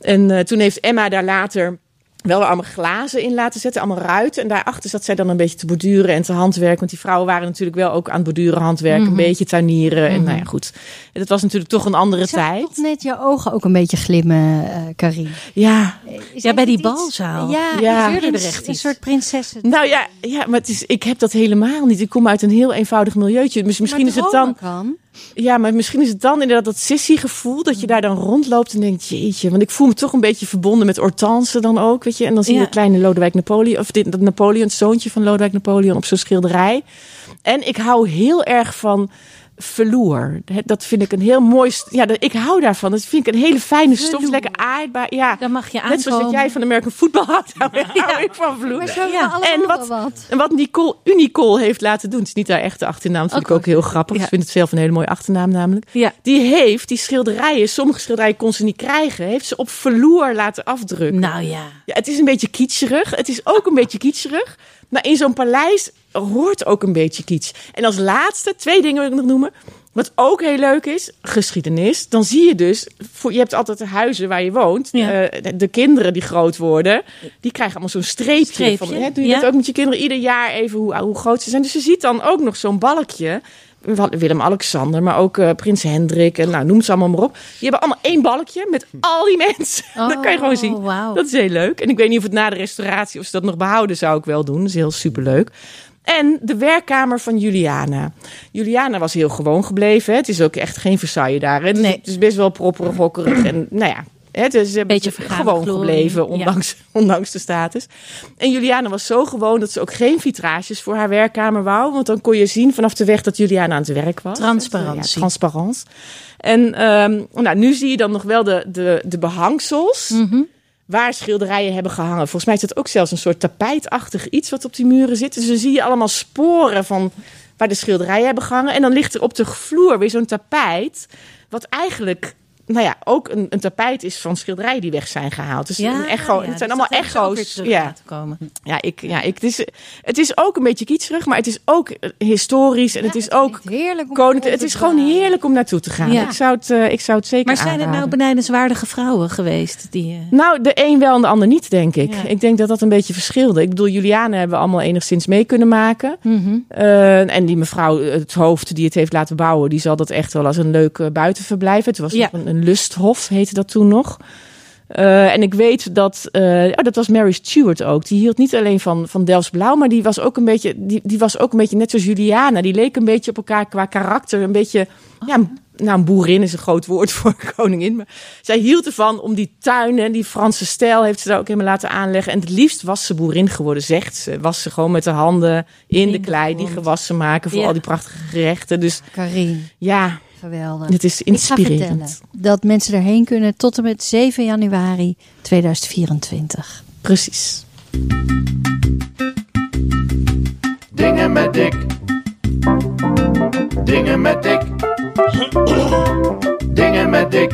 En eh, toen heeft Emma daar later wel allemaal glazen in laten zetten, allemaal ruiten. En daarachter zat zij dan een beetje te borduren en te handwerken. Want die vrouwen waren natuurlijk wel ook aan het borduren, handwerken, Mhm. een beetje tuinieren. En nou ja, goed. En dat was natuurlijk toch een andere Ik zag tijd. toch net je ogen ook een beetje glimmen, eh Karin. Ja, Is Ja, bij die balzaal. Ja, Ja. er echt Een soort prinsessen. nou ja, ja maar het is, ik heb dat helemaal niet. Ik kom uit een heel eenvoudig milieutje. Dus misschien Maar is het dan... Kan. Ja, maar misschien is het dan inderdaad dat sissy-gevoel dat je daar dan rondloopt en denkt, jeetje, want ik voel me toch een beetje verbonden met Hortense dan ook, weet je. En dan zie je Ja. de kleine Lodewijk Napoleon, of dit, dat Napoleon, het zoontje van Lodewijk Napoleon op zo'n schilderij. En ik hou heel erg van velour. Dat vind ik een heel mooi... Ja, ik hou daarvan. Dat vind ik een hele fijne stof. Velour. Lekker aardbaar. Ja, Dan mag je net zoals dat jij van American Football houdt. hou ik- hou ik van hebben Ja. En wat- wat. En wat Nicole Unicole heeft laten doen, het is niet haar echte achternaam, dat vind ik ook heel grappig. Ja. Ik vind het zelf een hele mooie achternaam namelijk. Ja. Die heeft die schilderijen, sommige schilderijen kon ze niet krijgen, heeft ze op velour laten afdrukken. Nou ja. Ja, het is een beetje kitscherig. Het is ook een beetje kitscherig. Maar in zo'n paleis hoort ook een beetje kitsch. En als laatste, twee dingen wil ik nog noemen. Wat ook heel leuk is, geschiedenis. Dan zie je dus, je hebt altijd de huizen waar je woont. Ja. Eh, de, de kinderen die groot worden, die krijgen allemaal zo'n streepje. Streepje, Van, hè, doe je ja. dat ook met je kinderen? Ieder jaar even hoe, hoe groot ze zijn. Dus je ziet dan ook nog zo'n balkje. Willem-Alexander, maar ook eh, Prins Hendrik. En nou, noem ze allemaal maar op. Die hebben allemaal één balkje met al die mensen. dat kan je gewoon zien. Oh, wauw. Dat is heel leuk. En ik weet niet of het na de restauratie of ze dat nog behouden, zou ik wel doen. Dat is heel superleuk. En de werkkamer van Juliana. Juliana was heel gewoon gebleven. Hè. Het is ook echt geen Versailles daar. Hè. Het, is- Nee. het is best wel propperig, hokkerig. En nou ja, hè, Beetje beetje vergane gewoon glorie. gebleven, ondanks, ondanks de status. En Juliana was zo gewoon dat ze ook geen vitrages voor haar werkkamer wou. Want dan kon je zien vanaf de weg dat Juliana aan het werk was. Transparantie. Ja, transparant. En ehm, nou, nu zie je dan nog wel de, de, de behangsels Mhm. waar schilderijen hebben gehangen. Volgens mij is dat ook zelfs een soort tapijtachtig iets wat op die muren zit. Dus dan zie je allemaal sporen van waar de schilderijen hebben gehangen. En dan ligt er op de vloer weer zo'n tapijt, wat eigenlijk... Nou ja, ook een, een tapijt is van schilderijen die weg zijn gehaald. Dus een echo, ja, het zijn dus allemaal echo's. Ja, laten komen. ja, ik, ja ik, het, is, het is ook een beetje kitscherig, maar het is ook eh, historisch. En het is ook Heerlijk om Het is gewoon heerlijk om naartoe te gaan. Ja. Ik, zou het, eh, ik zou het zeker Maar zijn het nou benijdenswaardige vrouwen geweest? Die, eh, Nou, de een wel en de ander niet, denk ik. Ik denk dat dat een beetje verschilde. Ik bedoel, Juliane hebben we allemaal enigszins mee kunnen maken. mhm. En die mevrouw, het hoofd die het heeft laten bouwen, die zal dat echt wel als een leuk buitenverblijf. Het was een, een lusthof, heette dat toen nog. Eh, en ik weet dat, eh, oh, dat was Mary Stuart ook. Die hield niet alleen van, van Delfts Blauw, maar die was, ook een beetje, die, die was ook een beetje net zoals Juliana. Die leek een beetje op elkaar qua karakter. Een beetje, ja, een- nou, een boerin is een groot woord voor koningin. Maar zij hield ervan om die tuin en die Franse stijl heeft ze daar ook helemaal laten aanleggen. En het liefst was ze boerin geworden, zegt ze. Was ze gewoon met de handen in, de de klei die gewassen maken voor Ja. al die prachtige gerechten. Dus Karin, ja, geweldig. het is Ik ga vertellen inspirerend. dat mensen erheen kunnen tot en met 7 januari 2024. Precies. Dingen met dik. Dingen met dik. Dingen met dik.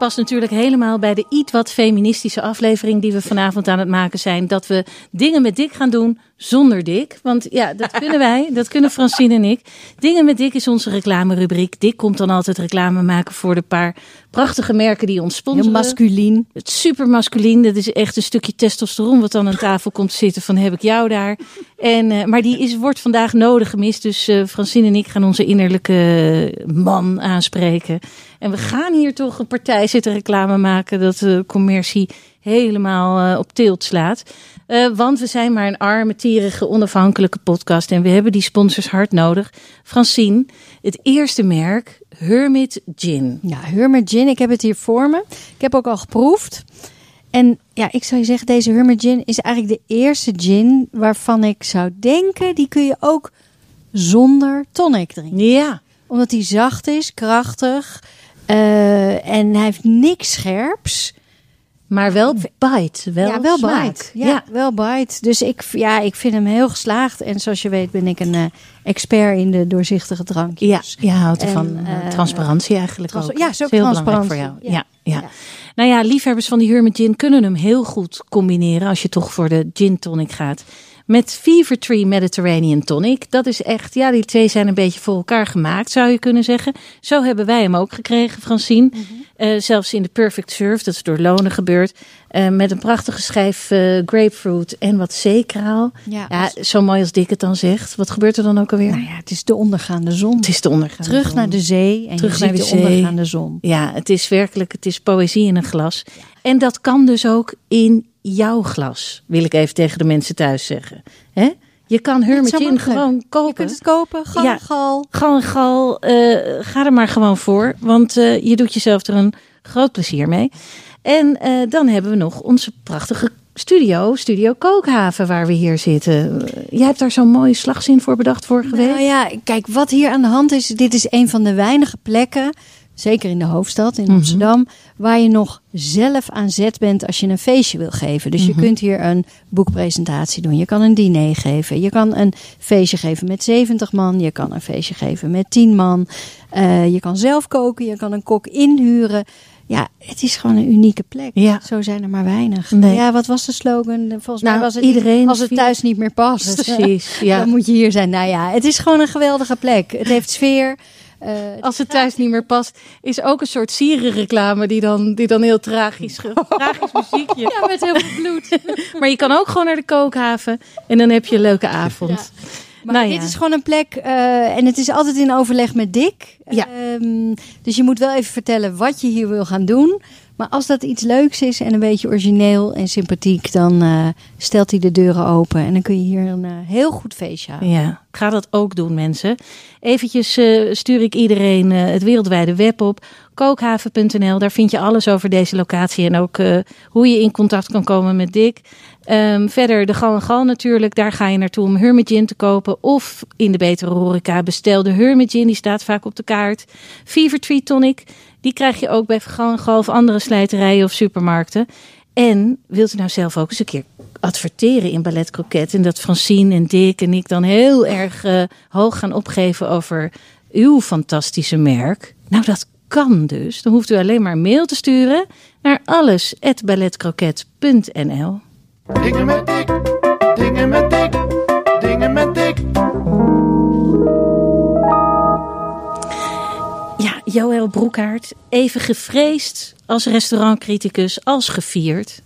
Past natuurlijk helemaal bij de iets wat feministische aflevering die we vanavond aan het maken zijn. Dat we dingen met Dick gaan doen zonder Dick. Want ja, dat kunnen wij, dat kunnen Francine en ik. Dingen met Dick is onze reclamerubriek. Dick komt dan altijd reclame maken voor de paar prachtige merken die ons Heel sponsoren. masculien. Het is super masculien. Dat is echt een stukje testosteron wat dan aan tafel komt zitten van heb ik jou daar. En, eh, maar die is, wordt vandaag nodig gemist. Dus eh Francine en ik gaan onze innerlijke man aanspreken. En we gaan hier toch een partij zitten reclame maken dat de commercie helemaal eh, op tilt slaat. Eh, want we zijn maar een arme, tierige, onafhankelijke podcast. En we hebben die sponsors hard nodig. Francine, het eerste merk, Hermit Gin. Ja, Hermit Gin, ik heb het hier voor me. Ik heb ook al geproefd. En ja, ik zou je zeggen, deze Hermit Gin is eigenlijk de eerste gin waarvan ik zou denken, die kun je ook zonder tonic drinken. Ja, Omdat die zacht is, krachtig eh, en hij heeft niks scherps. Maar wel bite. Wel ja, wel smaak. bite. Ja, wel bite. Dus ik, ja, ik vind hem heel geslaagd. En zoals je weet ben ik een eh, expert in de doorzichtige drankjes. Ja, je houdt En, ervan eh, eh, transparantie eigenlijk trans- ook. ja, ook heel belangrijk voor jou. Ja. Ja. Ja, Ja. Nou ja, liefhebbers van die Hermit Gin kunnen hem heel goed combineren als je toch voor de gin tonic gaat. Met Fever Tree Mediterranean Tonic. Dat is echt, ja, die twee zijn een beetje voor elkaar gemaakt, zou je kunnen zeggen. Zo hebben wij hem ook gekregen, Francine. Mhm. Eh, zelfs in de Perfect Surf, dat is door Lonen gebeurd. Eh, met een prachtige schijf eh, grapefruit en wat zeekraal. Ja, Ja, zo mooi als Dick het dan zegt. Wat gebeurt er dan ook alweer? Nou ja, het is de ondergaande zon. Het is de ondergaande Terug zon. naar de zee en Terug je naar ziet de de, ondergaande zon. Ja, het is werkelijk, het is poëzie in een glas. En dat kan dus ook in jouw glas, wil ik even tegen de mensen thuis zeggen. Hè? Je kan Hermit Gin gewoon Je kopen. kunt het kopen, gal, Ja. gal. Gal eh, ga er maar gewoon voor. Want eh, je doet jezelf er een groot plezier mee. En eh, dan hebben we nog onze prachtige studio, Studio Kookhaven, waar we hier zitten. Jij hebt daar zo'n mooie slagzin voor bedacht vorige week. Nou ja, kijk, wat hier aan de hand is, dit is een van de weinige plekken, zeker in de hoofdstad, in Mhm. Amsterdam, waar je nog zelf aan zet bent als je een feestje wil geven. Dus Mhm. je kunt hier een boekpresentatie doen, je kan een diner geven, je kan een feestje geven met 70 man, je kan een feestje geven met 10 man, Eh, je kan zelf koken, je kan een kok inhuren. Ja, het is gewoon een unieke plek. Ja. Zo zijn er maar weinig. Nee. Ja, wat was de slogan? Volgens Nou, mij was het iedereen als het thuis niet meer past. Precies, ja. Dan moet je hier zijn. Nou ja, het is gewoon een geweldige plek. Het heeft sfeer. Eh, Als het thuis niet meer past, is ook een soort sierenreclame die dan, die dan heel tragisch, tragisch muziekje. ja, met heel veel bloed. Maar je kan ook gewoon naar de kookhaven en dan heb je een leuke avond. Maar Nou ja. dit is gewoon een plek eh, en het is altijd in overleg met Dick. Ja. Ehm, dus je moet wel even vertellen wat je hier wil gaan doen. Maar als dat iets leuks is en een beetje origineel en sympathiek, dan eh, stelt hij de deuren open. En dan kun je hier een eh, heel goed feestje houden. Ja, ga dat ook doen, mensen. Eventjes eh, stuur ik iedereen het wereldwijde web op. Kookhaven.nl, daar vind je alles over deze locatie en ook hoe je in contact kan komen met Dick. Ehm, verder de Gal en Gal natuurlijk, daar ga je naartoe om Hermit te kopen. Of in de betere horeca bestel de die staat vaak op de kaart. Fever Tree Tonic, die krijg je ook bij Gal of andere slijterijen of supermarkten. En wilt u nou zelf ook eens een keer adverteren in Ballet Croquet? En dat Francine en Dick en ik dan heel erg eh, hoog gaan opgeven over uw fantastische merk? Nou, dat kan dus. Dan hoeft u alleen maar een mail te sturen naar alles@balletcroquet.nl. Dingen met dik, dingen met Joël Broekhaart, even gevreesd als restaurantcriticus, als gevierd.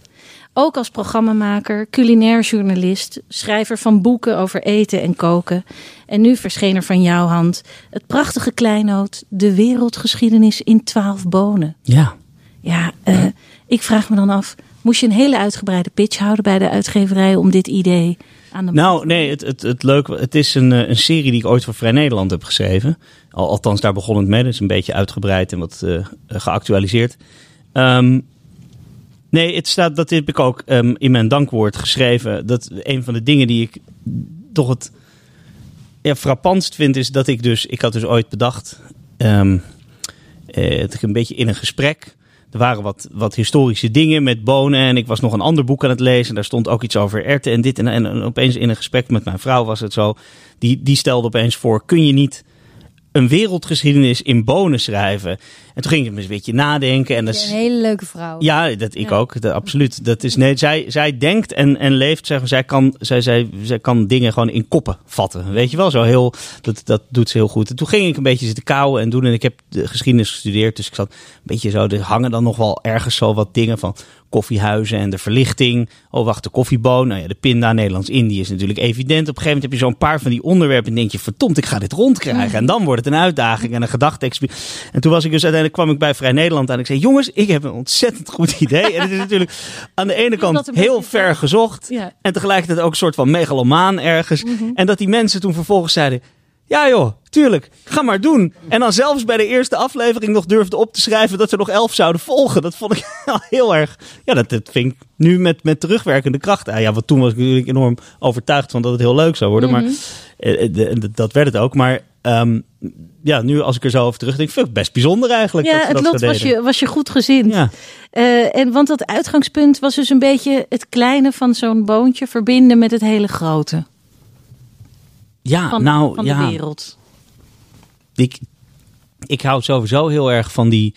Ook als programmamaker, culinair journalist, schrijver van boeken over eten en koken. En nu verscheen er van jouw hand het prachtige kleinoot De wereldgeschiedenis in twaalf bonen. Ja. Ja, eh, ik vraag me dan af, moest je een hele uitgebreide pitch houden bij de uitgeverij om dit idee aan de Nou, nee, het, het, het leuke, het is een, eh, een serie die ik ooit voor Vrij Nederland heb geschreven. Al, althans, daar begon het mee. Dat is een beetje uitgebreid en wat eh, geactualiseerd. Ehm, nee, het staat, dat heb ik ook ehm, in mijn dankwoord geschreven. Dat een van de dingen die ik toch het ja, frappantst vind, is dat ik dus, ik had dus ooit bedacht, eh, dat ik een beetje in een gesprek. Er waren wat, wat historische dingen met bonen. En ik was nog een ander boek aan het lezen. En daar stond ook iets over erten en dit. En, en, en opeens in een gesprek met mijn vrouw was het zo. Die, die stelde opeens voor: kun je niet een wereldgeschiedenis in bonen schrijven? En toen ging ik een beetje nadenken. En dat is, Een hele leuke vrouw. ja, dat ik ook. Dat, absoluut. Dat is, nee, zij, zij denkt en, en leeft. Zeg maar, zij, kan, zij, zij, zij kan dingen gewoon in koppen vatten. Weet je wel, zo heel. Dat, dat doet ze heel goed. En toen ging ik een beetje zitten kauwen en doen. En ik heb de geschiedenis gestudeerd. Dus ik zat een beetje zo. Er hangen dan nog wel ergens zo wat dingen van koffiehuizen en de verlichting. Oh, wacht, de koffieboon. Nou ja, de pinda, Nederlands-Indië is natuurlijk evident. Op een gegeven moment heb je zo'n paar van die onderwerpen. En denk je, verdomd, ik ga dit rondkrijgen. En dan wordt het een uitdaging en een gedachte En toen was ik dus uiteindelijk kwam ik bij Vrij Nederland aan. Ik zei, jongens, ik heb een ontzettend goed idee. En het is natuurlijk aan de ene kant heel ver gezocht. Ja. En tegelijkertijd ook een soort van megalomaan ergens. En dat die mensen toen vervolgens zeiden... Ja joh, tuurlijk, ga maar doen. En dan zelfs bij de eerste aflevering nog durfde op te schrijven... dat er nog elf zouden volgen. Dat vond ik heel erg... Ja, dat, dat vind ik nu met, met terugwerkende kracht. Ah, ja, want toen was ik natuurlijk enorm overtuigd van dat het heel leuk zou worden. Maar eh, eh, de- dat werd het ook. Maar ehm, ja, nu als ik er zo over terugdenk... vind ik best bijzonder eigenlijk. dat Ja, ze het dat lot was je, was je goed gezind. Ja. Eh, en, want dat uitgangspunt was dus een beetje het kleine van zo'n boontje verbinden met het hele grote Ja, van, nou van ja. de wereld. ik, ik hou sowieso heel erg van die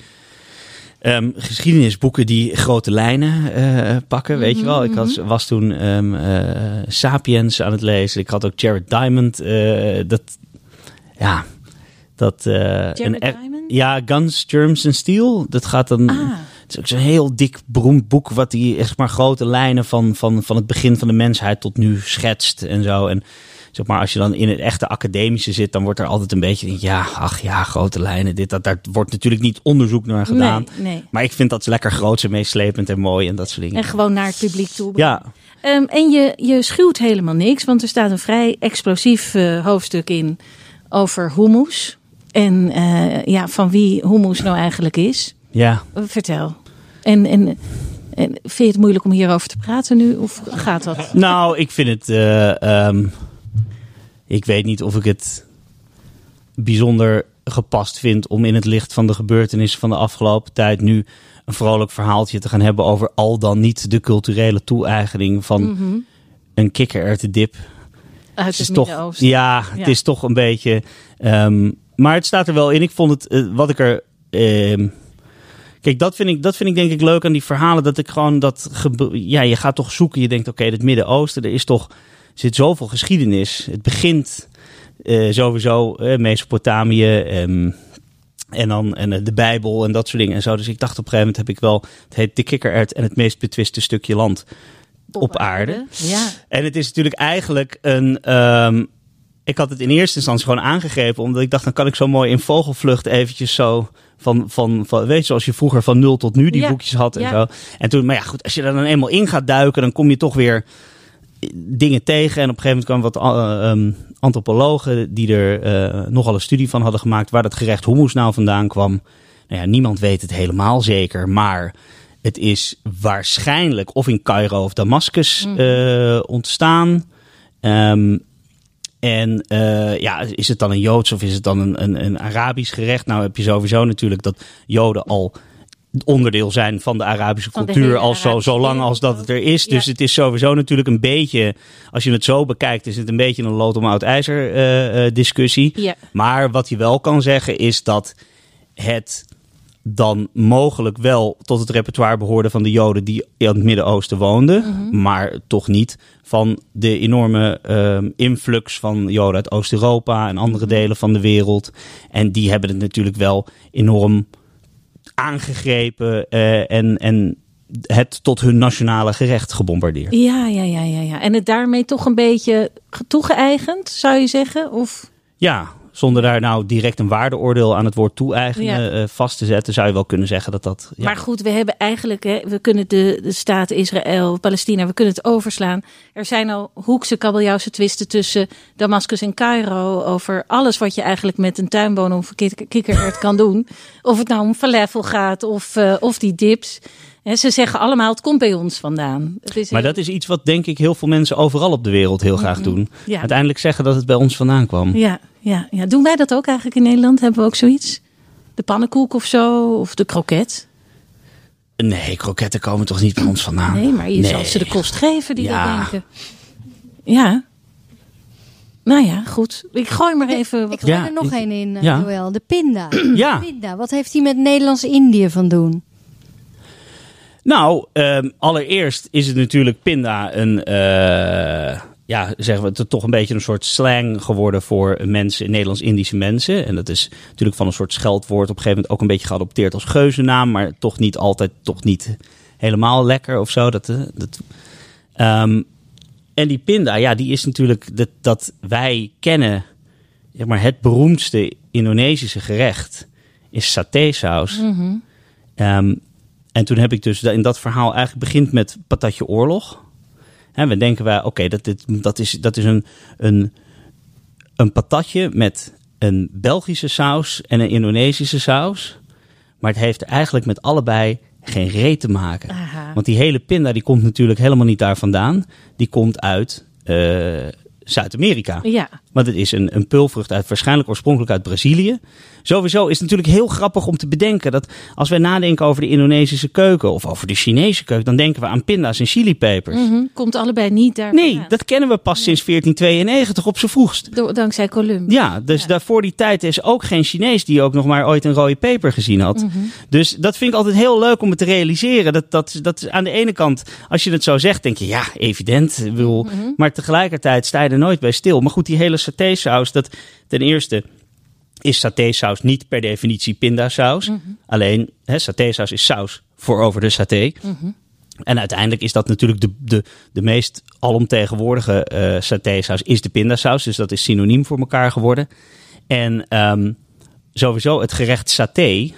ehm, geschiedenisboeken die grote lijnen eh, pakken, weet je wel. Ik was, was toen eh, Sapiens aan het lezen. Ik had ook Jared Diamond. dat, ja, dat... een Diamond? Ja, Guns, Germs and Steel. Dat gaat dan... Ah. Het is ook zo'n heel dik, beroemd boek... wat die echt maar grote lijnen van, van, van het begin van de mensheid tot nu schetst en zo. En zeg maar, als je dan in het echte academische zit, dan wordt er altijd een beetje, ja, ach ja, grote lijnen, dit, dat, daar wordt natuurlijk niet onderzoek naar gedaan. Nee, nee. Maar ik vind dat lekker groot en meeslepend en mooi en dat soort dingen. En gewoon naar het publiek toe. Ja, Ehm, en je, je schuwt helemaal niks, want er staat een vrij explosief eh, hoofdstuk in over hummus. En eh, ja, van wie hummus nou eigenlijk is. ja. Vertel. En, en, en vind je het moeilijk om hierover te praten nu? Of gaat dat? Nou, ik vind het. eh, ehm, ik weet niet of ik het bijzonder gepast vind om in het licht van de gebeurtenissen van de afgelopen tijd nu een vrolijk verhaaltje te gaan hebben over al dan niet de culturele toe-eigening van Mhm. een kikkererwtendip. Uit Het het, is toch, ja, het is toch een beetje. ehm, maar het staat er wel in. Ik vond het, eh, wat ik er. ehm, kijk, dat vind, ik, dat vind ik denk ik leuk aan die verhalen. Dat ik gewoon dat. Ja, je gaat toch zoeken. Je denkt, oké, het Midden-Oosten, er is toch. Er zit zoveel geschiedenis. Het begint eh, sowieso eh, Mesopotamië. ehm, en dan en de Bijbel en dat soort dingen en zo. Dus ik dacht op een gegeven moment heb ik wel. Het heet de kikkerert en het meest betwiste stukje land op, aarde. Ja. En het is natuurlijk eigenlijk een. ehm, ik had het in eerste instantie gewoon aangegrepen, omdat ik dacht, dan kan ik zo mooi in vogelvlucht eventjes zo. Van, van, van, weet je, zoals je vroeger van nul tot nu die Ja, boekjes had en ja. zo. En toen, maar ja, goed, als je er dan eenmaal in gaat duiken, dan kom je toch weer dingen tegen. En op een gegeven moment kwamen wat eh, ehm, antropologen die er eh, nogal een studie van hadden gemaakt waar dat gerecht hummus nou vandaan kwam. Nou ja, niemand weet het helemaal zeker, maar het is waarschijnlijk of in Cairo of Damascus eh, ontstaan. Ehm, en eh, ja, is het dan een Joods of is het dan een, een, een Arabisch gerecht? Nou heb je sowieso natuurlijk dat Joden al onderdeel zijn van de Arabische Van cultuur al zo, Arabische zo lang als dat het er is. Ja. Dus het is sowieso natuurlijk een beetje, als je het zo bekijkt, is het een beetje een lood om oud ijzer eh, eh, discussie. Ja. Maar wat je wel kan zeggen is dat het dan mogelijk wel tot het repertoire behoorde van de Joden die in het Midden-Oosten woonden, maar toch niet van de enorme ehm, influx van Joden uit Oost-Europa en andere delen van de wereld. En die hebben het natuurlijk wel enorm aangegrepen eh, en, en het tot hun nationale gerecht gebombardeerd. Ja, ja, ja, ja, ja. En het daarmee toch een beetje toegeëigend, zou je zeggen? Of Ja, zonder daar nou direct een waardeoordeel aan het woord toe-eigenen Ja. eh, vast te zetten, zou je wel kunnen zeggen dat dat. Ja. Maar goed, we hebben eigenlijk, hè, we kunnen de, de staat Israël, Palestina, we kunnen het overslaan. Er zijn al hoekse, kabeljauwse twisten tussen Damascus en Cairo over alles wat je eigenlijk met een tuinboom of een kik- kikkerert kan doen. Of het nou om falafel gaat of, eh, of die dips. Ze zeggen allemaal, het komt bij ons vandaan. Het is Maar dat is iets wat denk ik heel veel mensen overal op de wereld heel graag doen. Ja. Uiteindelijk zeggen dat het bij ons vandaan kwam. Ja, ja, ja. Doen wij dat ook eigenlijk in Nederland? Hebben we ook zoiets? De pannenkoek of zo? Of de kroket? Nee, kroketten komen toch niet bij ons vandaan? Nee, maar je Nee. zal ze de kost geven die Ja. dat denken. Ja. Nou ja, goed. Ik gooi maar even Ik wat... gooi Ja, er nog één in, eh, ja. Joël. De pinda. Ja. Pinda. Wat heeft hij met Nederlands-Indië van doen? Nou, ehm, allereerst is het natuurlijk pinda een, eh, ja, zeggen we het toch een beetje een soort slang geworden voor mensen, Nederlands-Indische mensen. En dat is natuurlijk van een soort scheldwoord op een gegeven moment ook een beetje geadopteerd als geuzennaam, maar toch niet altijd, toch niet helemaal lekker of zo. Dat, eh, dat, Ehm, en die pinda, ja, die is natuurlijk dat, dat wij kennen, zeg maar, het beroemdste Indonesische gerecht is satésaus. Ehm, en toen heb ik dus in dat verhaal eigenlijk begint met patatje oorlog. Hè, we denken wij, oké, dat, dit, dat is, dat is een, een, een patatje met een Belgische saus en een Indonesische saus. Maar het heeft eigenlijk met allebei geen reet te maken. Aha. Want die hele pinda die komt natuurlijk helemaal niet daar vandaan. Die komt uit eh, Zuid-Amerika. Ja, Want het is een, een pulvrucht uit, waarschijnlijk oorspronkelijk uit Brazilië. Sowieso is het natuurlijk heel grappig om te bedenken dat als wij nadenken over de Indonesische keuken of over de Chinese keuken, dan denken we aan pinda's en chilipepers. mhm. komt allebei niet daar Nee, dat kennen we pas sinds 1492 op z'n vroegst. Do- dankzij Columbus. Ja, dus daarvoor die tijd is ook geen Chinees die ook nog maar ooit een rode peper gezien had. Mhm. Dus dat vind ik altijd heel leuk om het te realiseren. Dat, dat, dat aan de ene kant, als je het zo zegt, denk je ja, evident. Bedoel, Mhm. Maar tegelijkertijd sta je er nooit bij stil. Maar goed, die hele satésaus, dat ten eerste is satésaus niet per definitie pindasaus. Mhm. Alleen, hè, satésaus is saus voor over de saté. En uiteindelijk is dat natuurlijk de, de, de meest alomtegenwoordige eh satésaus is de pindasaus. Dus dat is synoniem voor elkaar geworden. En ehm, sowieso het gerecht saté,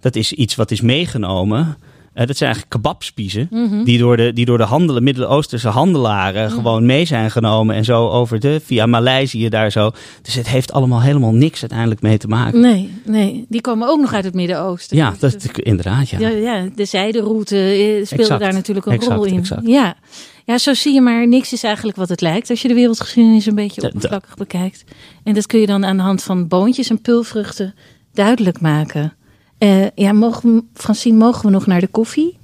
dat is iets wat is meegenomen. Eh, dat zijn eigenlijk kebabspiezen die door de, die door de handelen, Midden-Oosterse handelaren gewoon mee zijn genomen. En zo over de, via Maleisië daar zo. Dus het heeft allemaal helemaal niks uiteindelijk mee te maken. Nee, nee, die komen ook nog uit het Midden-Oosten. Ja, dat is inderdaad, ja. Ja, ja, de zijderoute eh, speelde Exact, daar natuurlijk een exact, rol in. exact. Ja. ja, zo zie je maar, niks is eigenlijk wat het lijkt als je de wereldgeschiedenis een beetje oppervlakkig bekijkt. En dat kun je dan aan de hand van boontjes en pulvruchten duidelijk maken. Eh, ja, mogen, we- Francine, mogen we nog naar de koffie?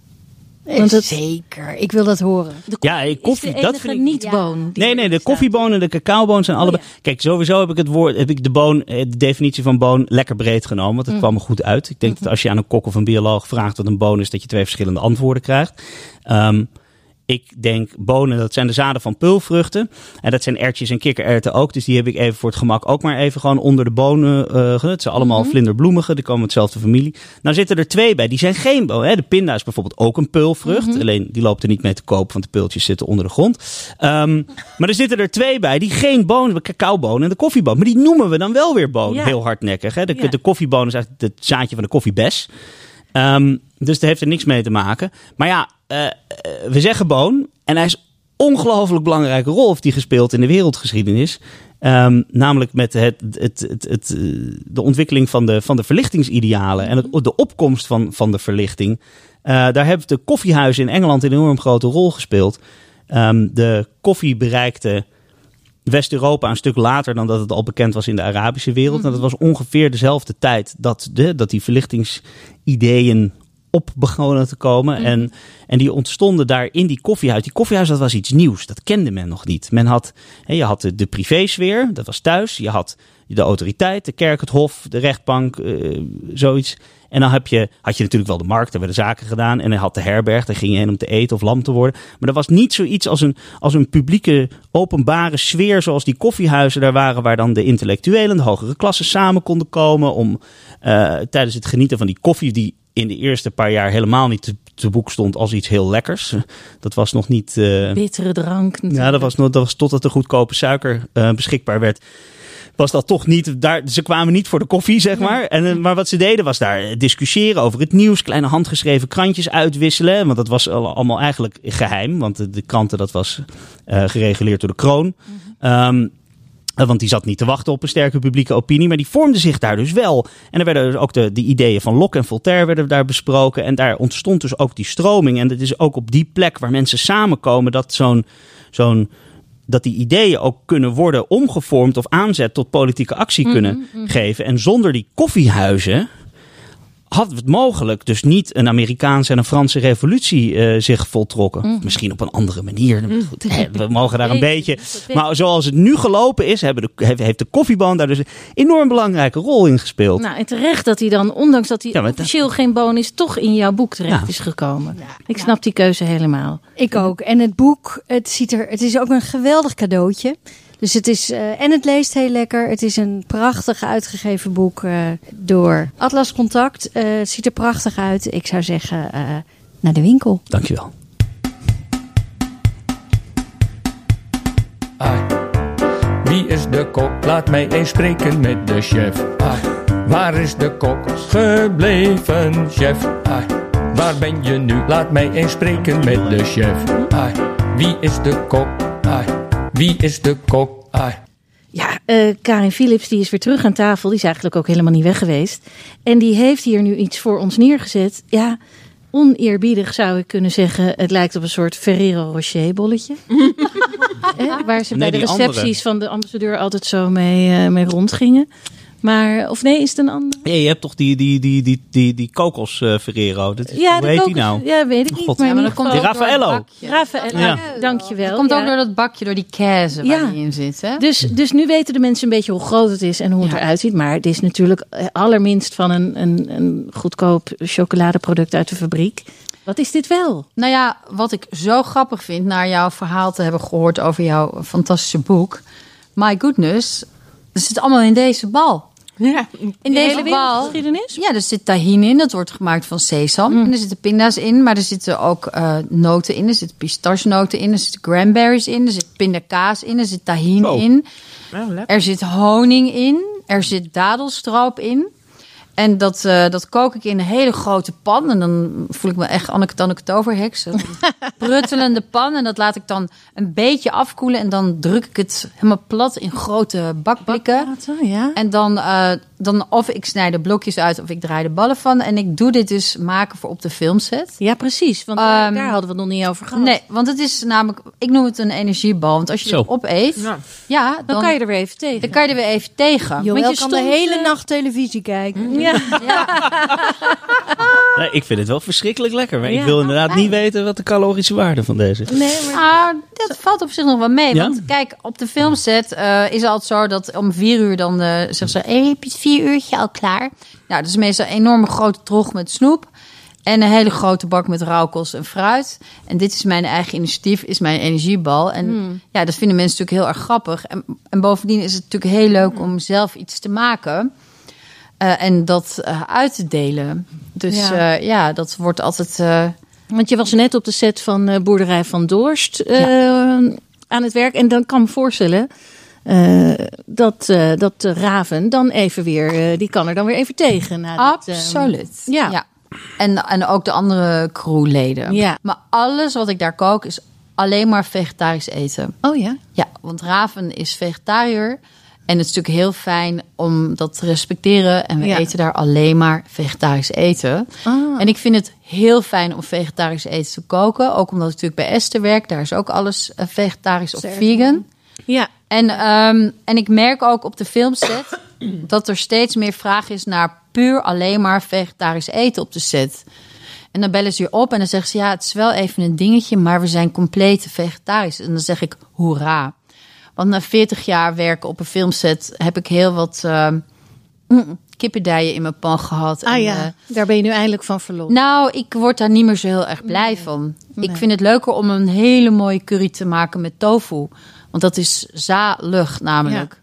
Want het- Zeker, ik wil dat horen. De Ja, eh, koffie, is de dat enige vind ik- niet-boon. die Nee, nee, de koffieboon en de cacaoboon zijn allebei. Kijk, sowieso heb ik het woord, heb ik de boon, eh, de definitie van boon lekker breed genomen, want het kwam er goed uit. Ik denk dat als je aan een kok of een bioloog vraagt wat een boon is, dat je twee verschillende antwoorden krijgt. Ehm, ik denk bonen, dat zijn de zaden van pulvruchten. En dat zijn ertjes en kikkererwten ook. Dus die heb ik even voor het gemak ook maar even gewoon onder de bonen. gezet. het zijn allemaal vlinderbloemige, die komen uit dezelfde familie. Nou zitten er twee bij, die zijn geen boon. Hè? De pinda is bijvoorbeeld ook een pulvrucht. Alleen die loopt er niet mee te koop, want de pultjes zitten onder de grond. Ehm, maar er zitten er twee bij die geen bonen, de cacaoboon en de koffieboon. Maar die noemen we dan wel weer boon, Ja. heel hardnekkig. Hè? De, Ja. de koffieboon is eigenlijk het zaadje van de koffiebes. Ehm, dus daar heeft er niks mee te maken. Maar ja, eh, eh, we zeggen boon. En hij is ongelooflijk belangrijke rol heeft hij gespeeld in de wereldgeschiedenis. Ehm, namelijk met het, het, het, het, eh, de ontwikkeling van de, van de verlichtingsidealen en het, de opkomst van, van de verlichting. Daar hebben de koffiehuizen in Engeland een enorm grote rol gespeeld. Ehm, de koffie bereikte West-Europa een stuk later dan dat het al bekend was in de Arabische wereld. En dat was ongeveer dezelfde tijd dat, de, dat die verlichtingsideeën op begonnen te komen. En, en die ontstonden daar in die koffiehuis. Die koffiehuis, dat was iets nieuws. Dat kende men nog niet. Men had, hè, je had de, de privésfeer, dat was thuis. Je had de autoriteit, de kerk, het hof, de rechtbank, eh, zoiets. En dan heb je, had je natuurlijk wel de markt, daar werden zaken gedaan. En dan had de herberg, daar ging je heen om te eten of lam te worden. Maar er was niet zoiets als een, als een publieke, openbare sfeer zoals die koffiehuizen daar waren. Waar dan de intellectuelen, de hogere klassen samen konden komen. Om eh, tijdens het genieten van die koffie, die in de eerste paar jaar helemaal niet te, te boek stond als iets heel lekkers. Dat was nog niet... eh, Bittere drank. ja, dat was, nog, dat was totdat er goedkope suiker eh, beschikbaar werd. Was dat toch niet, daar, ze kwamen niet voor de koffie, zeg maar. En, eh, maar wat ze deden was daar discussiëren over het nieuws, kleine handgeschreven krantjes uitwisselen. Want dat was al- allemaal eigenlijk geheim, want de, de kranten, dat was gereguleerd door de kroon. Eh, want die zat niet te wachten op een sterke publieke opinie, maar die vormde zich daar dus wel. En er werden dus ook de, de ideeën van Locke en Voltaire werden daar besproken. En daar ontstond dus ook die stroming. En het is ook op die plek waar mensen samenkomen dat zo'n zo'n dat die ideeën ook kunnen worden omgevormd of aanzet tot politieke actie kunnen geven. En zonder die koffiehuizen had het mogelijk dus niet een Amerikaanse en een Franse revolutie eh, zich voltrokken. Misschien op een andere manier. Goed, hè, we mogen daar een beetje. Maar zoals het nu gelopen is, hebben de, heeft- heeft de koffieboon daar dus een enorm belangrijke rol in gespeeld. Nou, en terecht dat hij dan, ondanks dat hij Ja, maar dat- officieel geen boon is, toch in jouw boek terecht Ja. is gekomen. Ik snap die keuze helemaal. Ik ook. En het boek, het ziet er, het is ook een geweldig cadeautje. Dus het is, eh, en het leest heel lekker. Het is een prachtig uitgegeven boek eh, door Atlas Contact. Eh, het ziet er prachtig uit. Ik zou zeggen, eh, naar de winkel. Dankjewel. Ai. Wie is de kok? Laat mij eens spreken met de chef. Ai. Waar is de kok gebleven, chef? Ai. Waar ben je nu? Laat mij eens spreken met de chef. Ai. Wie is de kok? Ai. Wie is de kok? Ai. Ja, eh, Karin Philips die is weer terug aan tafel. Die is eigenlijk ook helemaal niet weg geweest. En die heeft hier nu iets voor ons neergezet. Ja, oneerbiedig zou ik kunnen zeggen. Het lijkt op een soort Ferrero Rocher bolletje. Eh, waar ze Nee, bij de andere. recepties van de ambassadeur altijd zo mee, eh, mee rondgingen. Maar, of nee, is het een ander? Ja, je hebt toch die, die, die, die, die, die kokos eh, Ferrero. Dat is, Ja, hoe de heet die kokos- nou? Ja, weet ik niet. God. Maar Ja, in maar ieder dat geval... komt het Raffaello. Rafael, Ja. dankjewel. Dat komt ook door dat bakje, door die kaas waar die in zit. Hè? Dus, dus nu weten de mensen een beetje hoe groot het is en hoe het Ja. eruit ziet. Maar het is natuurlijk eh, allerminst van een, een, een goedkoop chocoladeproduct uit de fabriek. Wat is dit wel? Nou ja, wat ik zo grappig vind, naar jouw verhaal te hebben gehoord over jouw fantastische boek. My goodness, het zit allemaal in deze bal. Ja. In De deze hele bal. wereldgeschiedenis? Ja, er zit tahin in. Dat wordt gemaakt van sesam. En er zitten pinda's in, maar er zitten ook eh, noten in. Er zitten pistachenoten in. Er zitten cranberries in. Er zit pindakaas in. Er zit tahin Oh. in. Oh, lekker. Er zit honing in. Er zit dadelstroop in. En dat, eh, dat kook ik in een hele grote pan. En dan voel ik me echt Anneke Tanneke Toverheks. Een pruttelende pan. En dat laat ik dan een beetje afkoelen. En dan druk ik het helemaal plat in grote bakblikken. Bakplaten, ja. En dan, eh, dan of ik snij de blokjes uit of ik draai de ballen van. En ik doe dit dus maken voor op de filmset. Ja, precies. Want daar, Ehm, daar hadden we het nog niet over gehad. Nee, want het is namelijk, ik noem het een energiebal. Want als je Zo. het opeet, Ja. ja, dan, Dan kan je er weer even tegen. dan kan je er weer even tegen. Joël Want je kan de stond, hele eh, nacht televisie kijken. Ja. Nee, ik vind het wel verschrikkelijk lekker. Maar Ja. ik wil inderdaad niet weten wat de calorische waarde van deze is. Nee, maar... Ah, dat valt op zich nog wel mee. Ja? Want kijk, op de filmset eh, is het altijd zo dat om vier uur dan eh zeggen ze... Hey, heb je het vier uurtje al klaar? Nou, dat is meestal een enorme grote trog met snoep. En een hele grote bak met rauwkost en fruit. En dit is mijn eigen initiatief, is mijn energiebal. En Hmm. ja, dat vinden mensen natuurlijk heel erg grappig. En, en bovendien is het natuurlijk heel leuk om zelf iets te maken... eh, en dat eh, uit te delen. Dus Ja. ja, ja dat wordt altijd... eh, Want je was net op de set van eh, Boerderij van Doorst eh, aan het werk. En dan kan ik me voorstellen eh, dat, eh, dat de Raven dan even weer... eh, die kan er dan weer even tegen. Eh, Absoluut. ja. En, en ook de andere crewleden. Ja. Maar alles wat ik daar kook is alleen maar vegetarisch eten. oh ja? Ja, want Raven is vegetariër. En het is natuurlijk heel fijn om dat te respecteren. En we Ja. eten daar alleen maar vegetarisch eten. Ah. En ik vind het heel fijn om vegetarisch eten te koken. Ook omdat ik natuurlijk bij Esther werk. Daar is ook alles eh, vegetarisch of vegan. Ja. En, ehm, en ik merk ook op de filmset dat er steeds meer vraag is naar puur alleen maar vegetarisch eten op de set. En dan bellen ze je op en dan zeggen ze: Ja, het is wel even een dingetje, maar we zijn compleet vegetarisch. En dan zeg ik: Hoera. Want na 40 jaar werken op een filmset heb ik heel wat mm, kippendijen in mijn pan gehad. Ah En, ja, eh, daar ben je nu eindelijk van verloren. nou, ik word daar niet meer zo heel erg blij van. Ik vind het leuker om een hele mooie curry te maken met tofu. Want dat is zalig namelijk.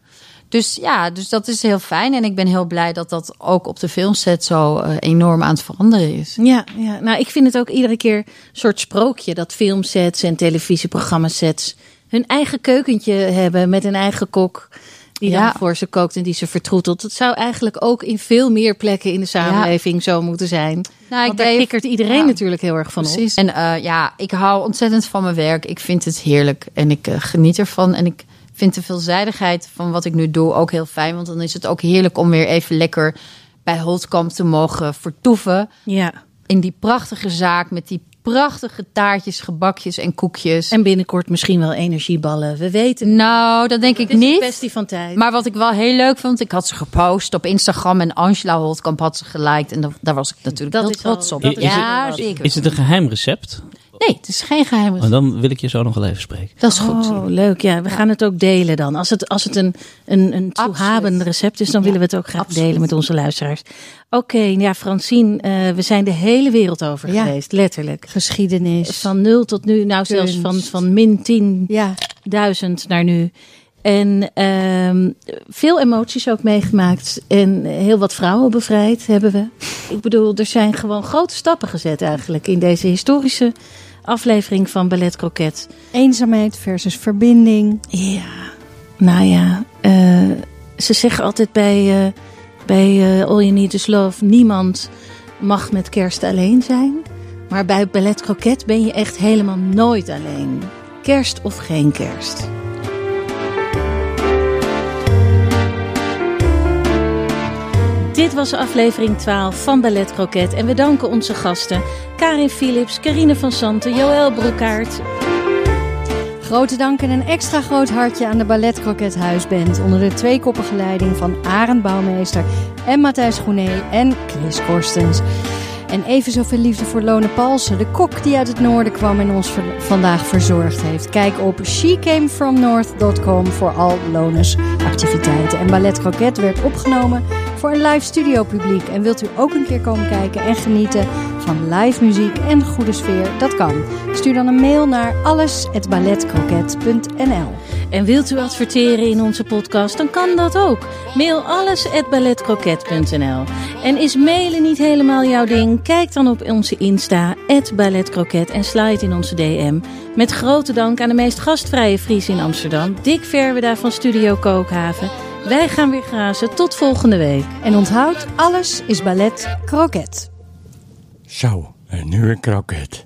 Dus ja, dus dat is heel fijn. En ik ben heel blij dat dat ook op de filmset zo eh, enorm aan het veranderen is. Ja, ja, nou ik vind het ook iedere keer een soort sprookje dat filmsets en televisieprogramma's sets hun eigen keukentje hebben met een eigen kok die Ja. dan voor ze kookt en die ze vertroetelt. Dat zou eigenlijk ook in veel meer plekken in de samenleving zo moeten zijn. Nou, Want daar kikkert iedereen ja. natuurlijk heel erg van op. Precies. En eh, ja, ik hou ontzettend van mijn werk. Ik vind het heerlijk en ik eh, geniet ervan. En ik vind de veelzijdigheid van wat ik nu doe ook heel fijn. Want dan is het ook heerlijk om weer even lekker bij Holtkamp te mogen vertoeven. Ja. In die prachtige zaak met die prachtige taartjes, gebakjes en koekjes. En binnenkort misschien wel energieballen. We weten. nou, dat denk ik Het is een niet. kwestie van tijd. Maar wat ik wel heel leuk vond, ik had ze gepost op Instagram en Angela Holtkamp had ze geliked. En da- daar was ik natuurlijk Dat heel al- trots op. dat is ja, zeker. Is het een geheim recept? Nee, het is geen geheim. Maar dan wil ik je zo nog wel even spreken. Dat is goed. Oh, leuk. Ja, we gaan het ook delen dan. Als het, als het een, een, een toehabend recept is, dan willen we het ook graag absoluut. delen met onze luisteraars. Oké, ja, Francine, eh, we zijn de hele wereld over Ja. geweest, letterlijk. Geschiedenis. Van nul tot nu, nou zelfs van, van min 10.000 Ja, naar nu. En ehm, veel emoties ook meegemaakt. En heel wat vrouwen bevrijd hebben we. Ik bedoel, er zijn gewoon grote stappen gezet eigenlijk in deze historische aflevering van Ballet Croquet. eenzaamheid versus verbinding. Ja, nou ja, eh, ze zeggen altijd bij, eh, bij eh, All You Need Is Love, niemand mag met kerst alleen zijn. Maar bij Ballet Croquet ben je echt helemaal nooit alleen. Kerst of geen kerst. Dit was aflevering 12 van Ballet Croquet en we danken onze gasten Karin Philips, Carine van Santen, Joël Broekaert, Grote dank en een extra groot hartje aan de Ballet Croquet Huisband onder de tweekoppige leiding van Arend Bouwmeester en Matthijs Groenee en Chris Korstens. En even zoveel liefde voor Lone Palsen, de kok die uit het noorden kwam en ons vandaag verzorgd heeft. Kijk op shecamefromnorth.com voor al Lones activiteiten. En Ballet Croquet werd opgenomen voor een live studio publiek. En wilt u ook een keer komen kijken en genieten van live muziek en goede sfeer? Dat kan. Stuur dan een mail naar alles@balletcroquet.nl. En wilt u adverteren in onze podcast, dan kan dat ook. Mail alles at balletcroquet.nl. En is mailen niet helemaal jouw ding? Kijk dan op onze Insta, balletcroquet en slide in onze DM. Met grote dank aan de meest gastvrije Fries in Amsterdam, Dick Verweda van Studio Kookhaven. Wij gaan weer grazen. Tot volgende week. En onthoud, alles is ballet croquet. Zo, een nieuwe kroket.